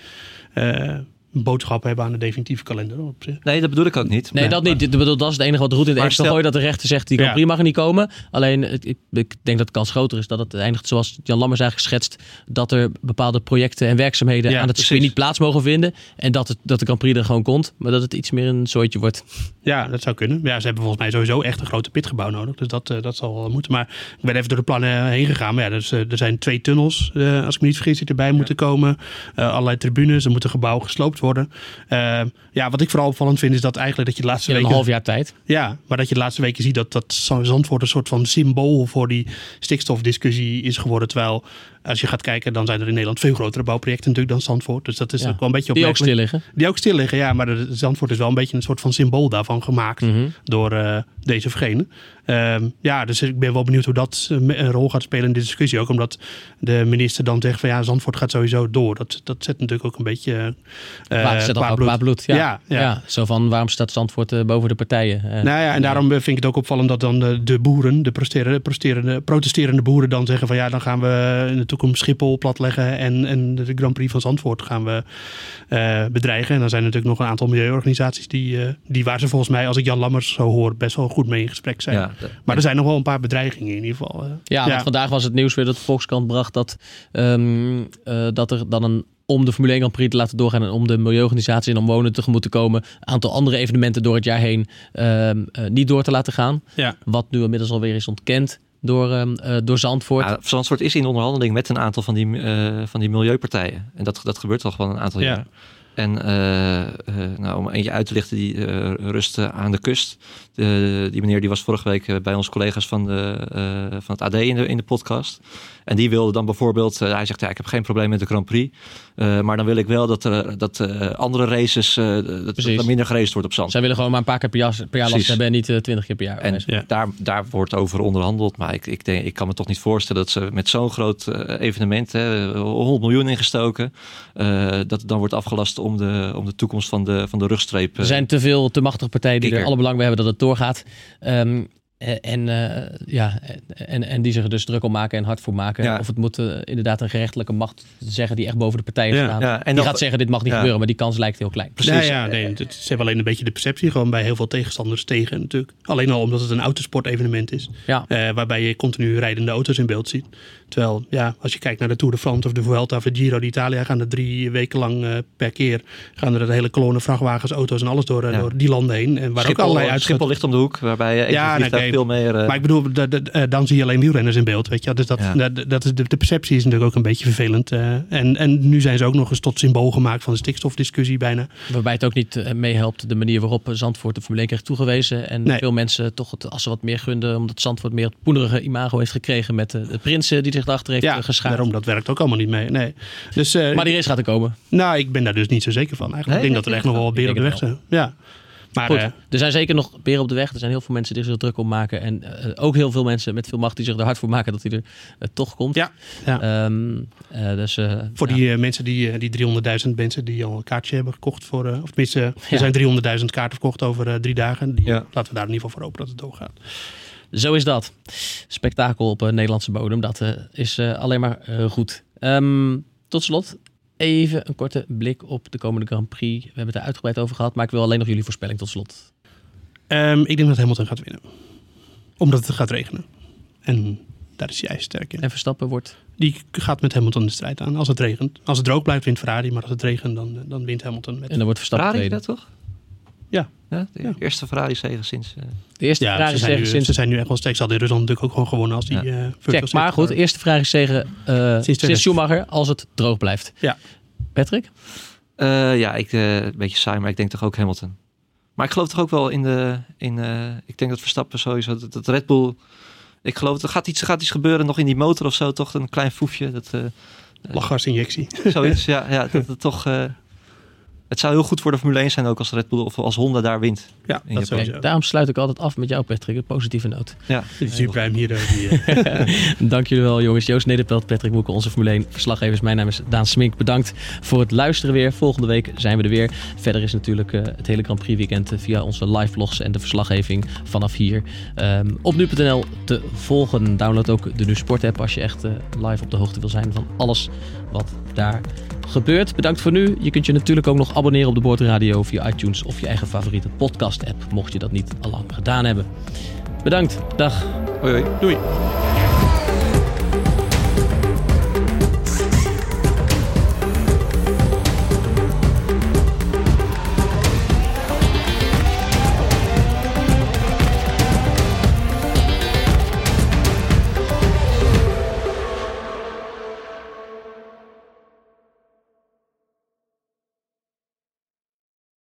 eh, een boodschap hebben aan de definitieve kalender op zich. Nee, dat bedoel ik ook niet. Nee, dat niet. Dit- bedoel, dat is het enige wat de route in de stel- gooit. Dat de rechter zegt, die Grand. Prix mag er niet komen. Alleen, ik, ik denk dat de kans groter is dat het eindigt zoals Jan Lammers eigenlijk schetst. Dat er bepaalde projecten en werkzaamheden Ja, aan het circuit niet plaats mogen vinden. En dat, het, dat de Grand Prix er gewoon komt. Maar dat het iets meer een zooitje wordt. Ja, dat zou kunnen. Ja, ze hebben volgens mij sowieso echt een grote pitgebouw nodig. Dus dat, eh, dat zal wel moeten. Maar ik ben even door de plannen heen gegaan. Maar ja, dus, eh, er zijn twee tunnels, eh, als ik me niet vergis, die erbij moeten komen. Eh, allerlei tribunes, er moet een gebouw gesloopt worden. Eh, ja, wat ik vooral opvallend vind, is dat eigenlijk dat je de laatste In een weken... half jaar tijd. Ja, maar dat je de laatste weken ziet dat, dat Zandvoort een soort van symbool voor die stikstofdiscussie is geworden. Terwijl als je gaat kijken, dan zijn er in Nederland veel grotere bouwprojecten natuurlijk dan Zandvoort. Dus dat is ook wel een beetje Die ook stil liggen. Die ook stil liggen, ja. Maar de, Zandvoort is wel een beetje een soort van symbool daarvan gemaakt Mhm. door eh, deze of gene. Ehm, ja, dus ik ben wel benieuwd hoe dat eh, een rol gaat spelen in de discussie. Ook omdat de minister dan zegt van ja, Zandvoort gaat sowieso door. Dat, dat zet natuurlijk ook een beetje Waar al qua bloed. Ja. Ja, ja. Zo van, waarom staat Zandvoort boven de partijen? Nou ja, en daarom vind ik het ook opvallend dat dan de, de boeren, de protesterende, protesterende, protesterende boeren dan zeggen van ja, dan gaan we toekomst Schiphol platleggen en, en de Grand Prix van Zandvoort gaan we eh, bedreigen. En dan zijn er natuurlijk nog een aantal milieuorganisaties die, eh, die waar ze volgens mij, als ik Jan Lammers zo hoor, best wel goed mee in gesprek zijn. Ja, de- Maar er zijn nog wel een paar bedreigingen in ieder geval. eh. Ja, want vandaag was het nieuws weer dat de Volkskrant bracht dat, ehm, eh, dat er dan een om de Formule 1 Grand Prix te laten doorgaan en om de milieuorganisatie en omwonenden tegemoet te komen, een aantal andere evenementen door het jaar heen ehm, eh, niet door te laten gaan. Ja. Wat nu inmiddels alweer is ontkend door, ehm, eh, door Zandvoort. Ja, Zandvoort is in onderhandeling met een aantal van die, eh, van die milieupartijen. En dat, dat gebeurt al gewoon een aantal Ja. jaar. En eh, eh, nou, om eentje uit te lichten, die eh rust aan de kust. De, die meneer die was vorige week bij onze collega's van, de, eh, van het AD in de, in de podcast. En die wilde dan bijvoorbeeld, eh, hij zegt ja, ik heb geen probleem met de Grand Prix. eh, maar dan wil ik wel dat, er, dat eh, andere races, eh, dat, dat er minder geraced wordt op zand. Zij willen gewoon maar een paar keer per jaar, per jaar last hebben en niet twintig keer per jaar. En Ja. daar, daar wordt over onderhandeld. Maar ik, ik, denk, ik kan me toch niet voorstellen dat ze met zo'n groot evenement, hè, 100 miljoen ingestoken, eh, dat het dan wordt afgelast om de, om de toekomst van de, van de rugstreep. Er zijn te veel, te machtige partijen die er alle belang bij hebben dat het doorgaat. Ehm, eh, en, eh, ja, en, en die zich er dus druk om maken en hard voor maken. Ja. Of het moet eh, inderdaad een gerechtelijke macht zeggen die echt boven de partijen Ja. staat. Ja, en die gaat zeggen dit mag niet Ja. gebeuren, maar die kans lijkt heel klein. Precies. Ja, ja, nee, het, ze hebben alleen een beetje de perceptie gewoon bij heel veel tegenstanders tegen natuurlijk. Alleen al omdat het een autosportevenement is. Ja. Eh, waarbij je continu rijdende auto's in beeld ziet. Terwijl, ja, als je kijkt naar de Tour de France of de Vuelta of de Giro d'Italia, gaan er drie weken lang eh, per keer gaan er de hele kolonne vrachtwagens, auto's en alles door, eh, Ja. door die landen heen. En waar ook allerlei Schiphol ligt om de hoek, waarbij je even Ja, nou, Nee, veel meer... eh, Maar ik bedoel, da- da- eh, dan zie je alleen wielrenners in beeld. Weet je? Dus dat, Ja. dat, dat is de, de perceptie is natuurlijk ook een beetje vervelend. eh. en, en nu zijn ze ook nog eens tot symbool gemaakt van de stikstofdiscussie bijna. Waarbij het ook niet eh, meehelpt de manier waarop Zandvoort de Formule 1 kreeg toegewezen. En Nee. veel mensen toch het assen wat meer gunden. Omdat Zandvoort meer het poenerige imago heeft gekregen met de, de prinsen die zich heeft Ja, ja, geschaard. daarom dat werkt ook allemaal niet mee. Nee. Dus, eh, Maar die race gaat er komen. nou, ik ben daar dus niet zo zeker van. Eigenlijk. Nee, ik denk dat er echt nog wel beren op de weg zijn. Ja. Maar Goed, eh, er zijn zeker nog beren op de weg. Er zijn heel veel mensen die zich er druk om maken. En eh, ook heel veel mensen met veel macht die zich er hard voor maken dat hij er eh, toch komt. Ja, ja. Ehm, eh, dus, eh, voor ja. die eh, mensen, die, eh, die 300.000 mensen die al een kaartje hebben gekocht voor, eh, of tenminste, er Ja. zijn 300.000 kaarten verkocht over eh, drie dagen. Die, Ja. Laten we daar in ieder geval voor hopen dat het doorgaat. Zo is dat. Spektakel op een Nederlandse bodem. Dat eh, is eh, alleen maar eh, goed. Ehm, tot slot even een korte blik op de komende Grand Prix. We hebben het er uitgebreid over gehad. Maar ik wil alleen nog jullie voorspelling tot slot. Ehm, ik denk dat Hamilton gaat winnen. Omdat het gaat regenen. En daar is hij sterk in. En Verstappen wordt... Die gaat met Hamilton de strijd aan als het regent. Als het droog blijft, wint Ferrari. Maar als het regent, dan, dan wint Hamilton met... En dan wordt Verstappen Ferrari tweede. dat toch? Ja. de Ja. eerste Ferrari zegen sinds... eh, De eerste Ja, Ferrari ze zijn, zegen nu, sinds... ze zijn nu echt wel sterk. Ze hadden in Rusland natuurlijk ook gewoon gewonnen als die Ja. eh, Check. Maar goed, car. eerste Ferrari zegen eh, sinds, 2000. Schumacher als het droog blijft. Ja. Patrick? Eh, ja, ik, eh, een beetje saai, maar ik denk toch ook Hamilton. Maar ik geloof toch ook wel in de... In, eh, ik denk dat Verstappen sowieso... Dat, dat Red Bull... Ik geloof, er gaat iets, er gaat iets gebeuren nog in die motor of zo. Toch een klein foefje. Dat, eh, Lachgasinjectie. zoiets, ja. ja dat, het toch... eh, het zou heel goed voor de Formule 1 zijn ook als Red Bull of als Honda daar wint. Ja, dat sowieso. Kijk, daarom sluit ik altijd af met jou, Patrick. Een positieve noot. Ja, Die Superprime hier. Die, [LAUGHS] Dank jullie wel, jongens. Joost Nederpelt, Patrick Moeken, onze Formule 1 verslaggevers. Mijn naam is Daan Smink. Bedankt voor het luisteren weer. Volgende week zijn we er weer. Verder is natuurlijk eh, het hele Grand Prix weekend eh, via onze live vlogs en de verslaggeving vanaf hier ehm, op nu.nl te volgen. Download ook de Nu Sport app als je echt eh, live op de hoogte wil zijn van alles wat daar gebeurt. Bedankt voor nu. Je kunt je natuurlijk ook nog abonneren op de Boordradio via iTunes of je eigen favoriete podcast app, mocht je dat niet al lang gedaan hebben. Bedankt. Dag. hoi hoi. doei.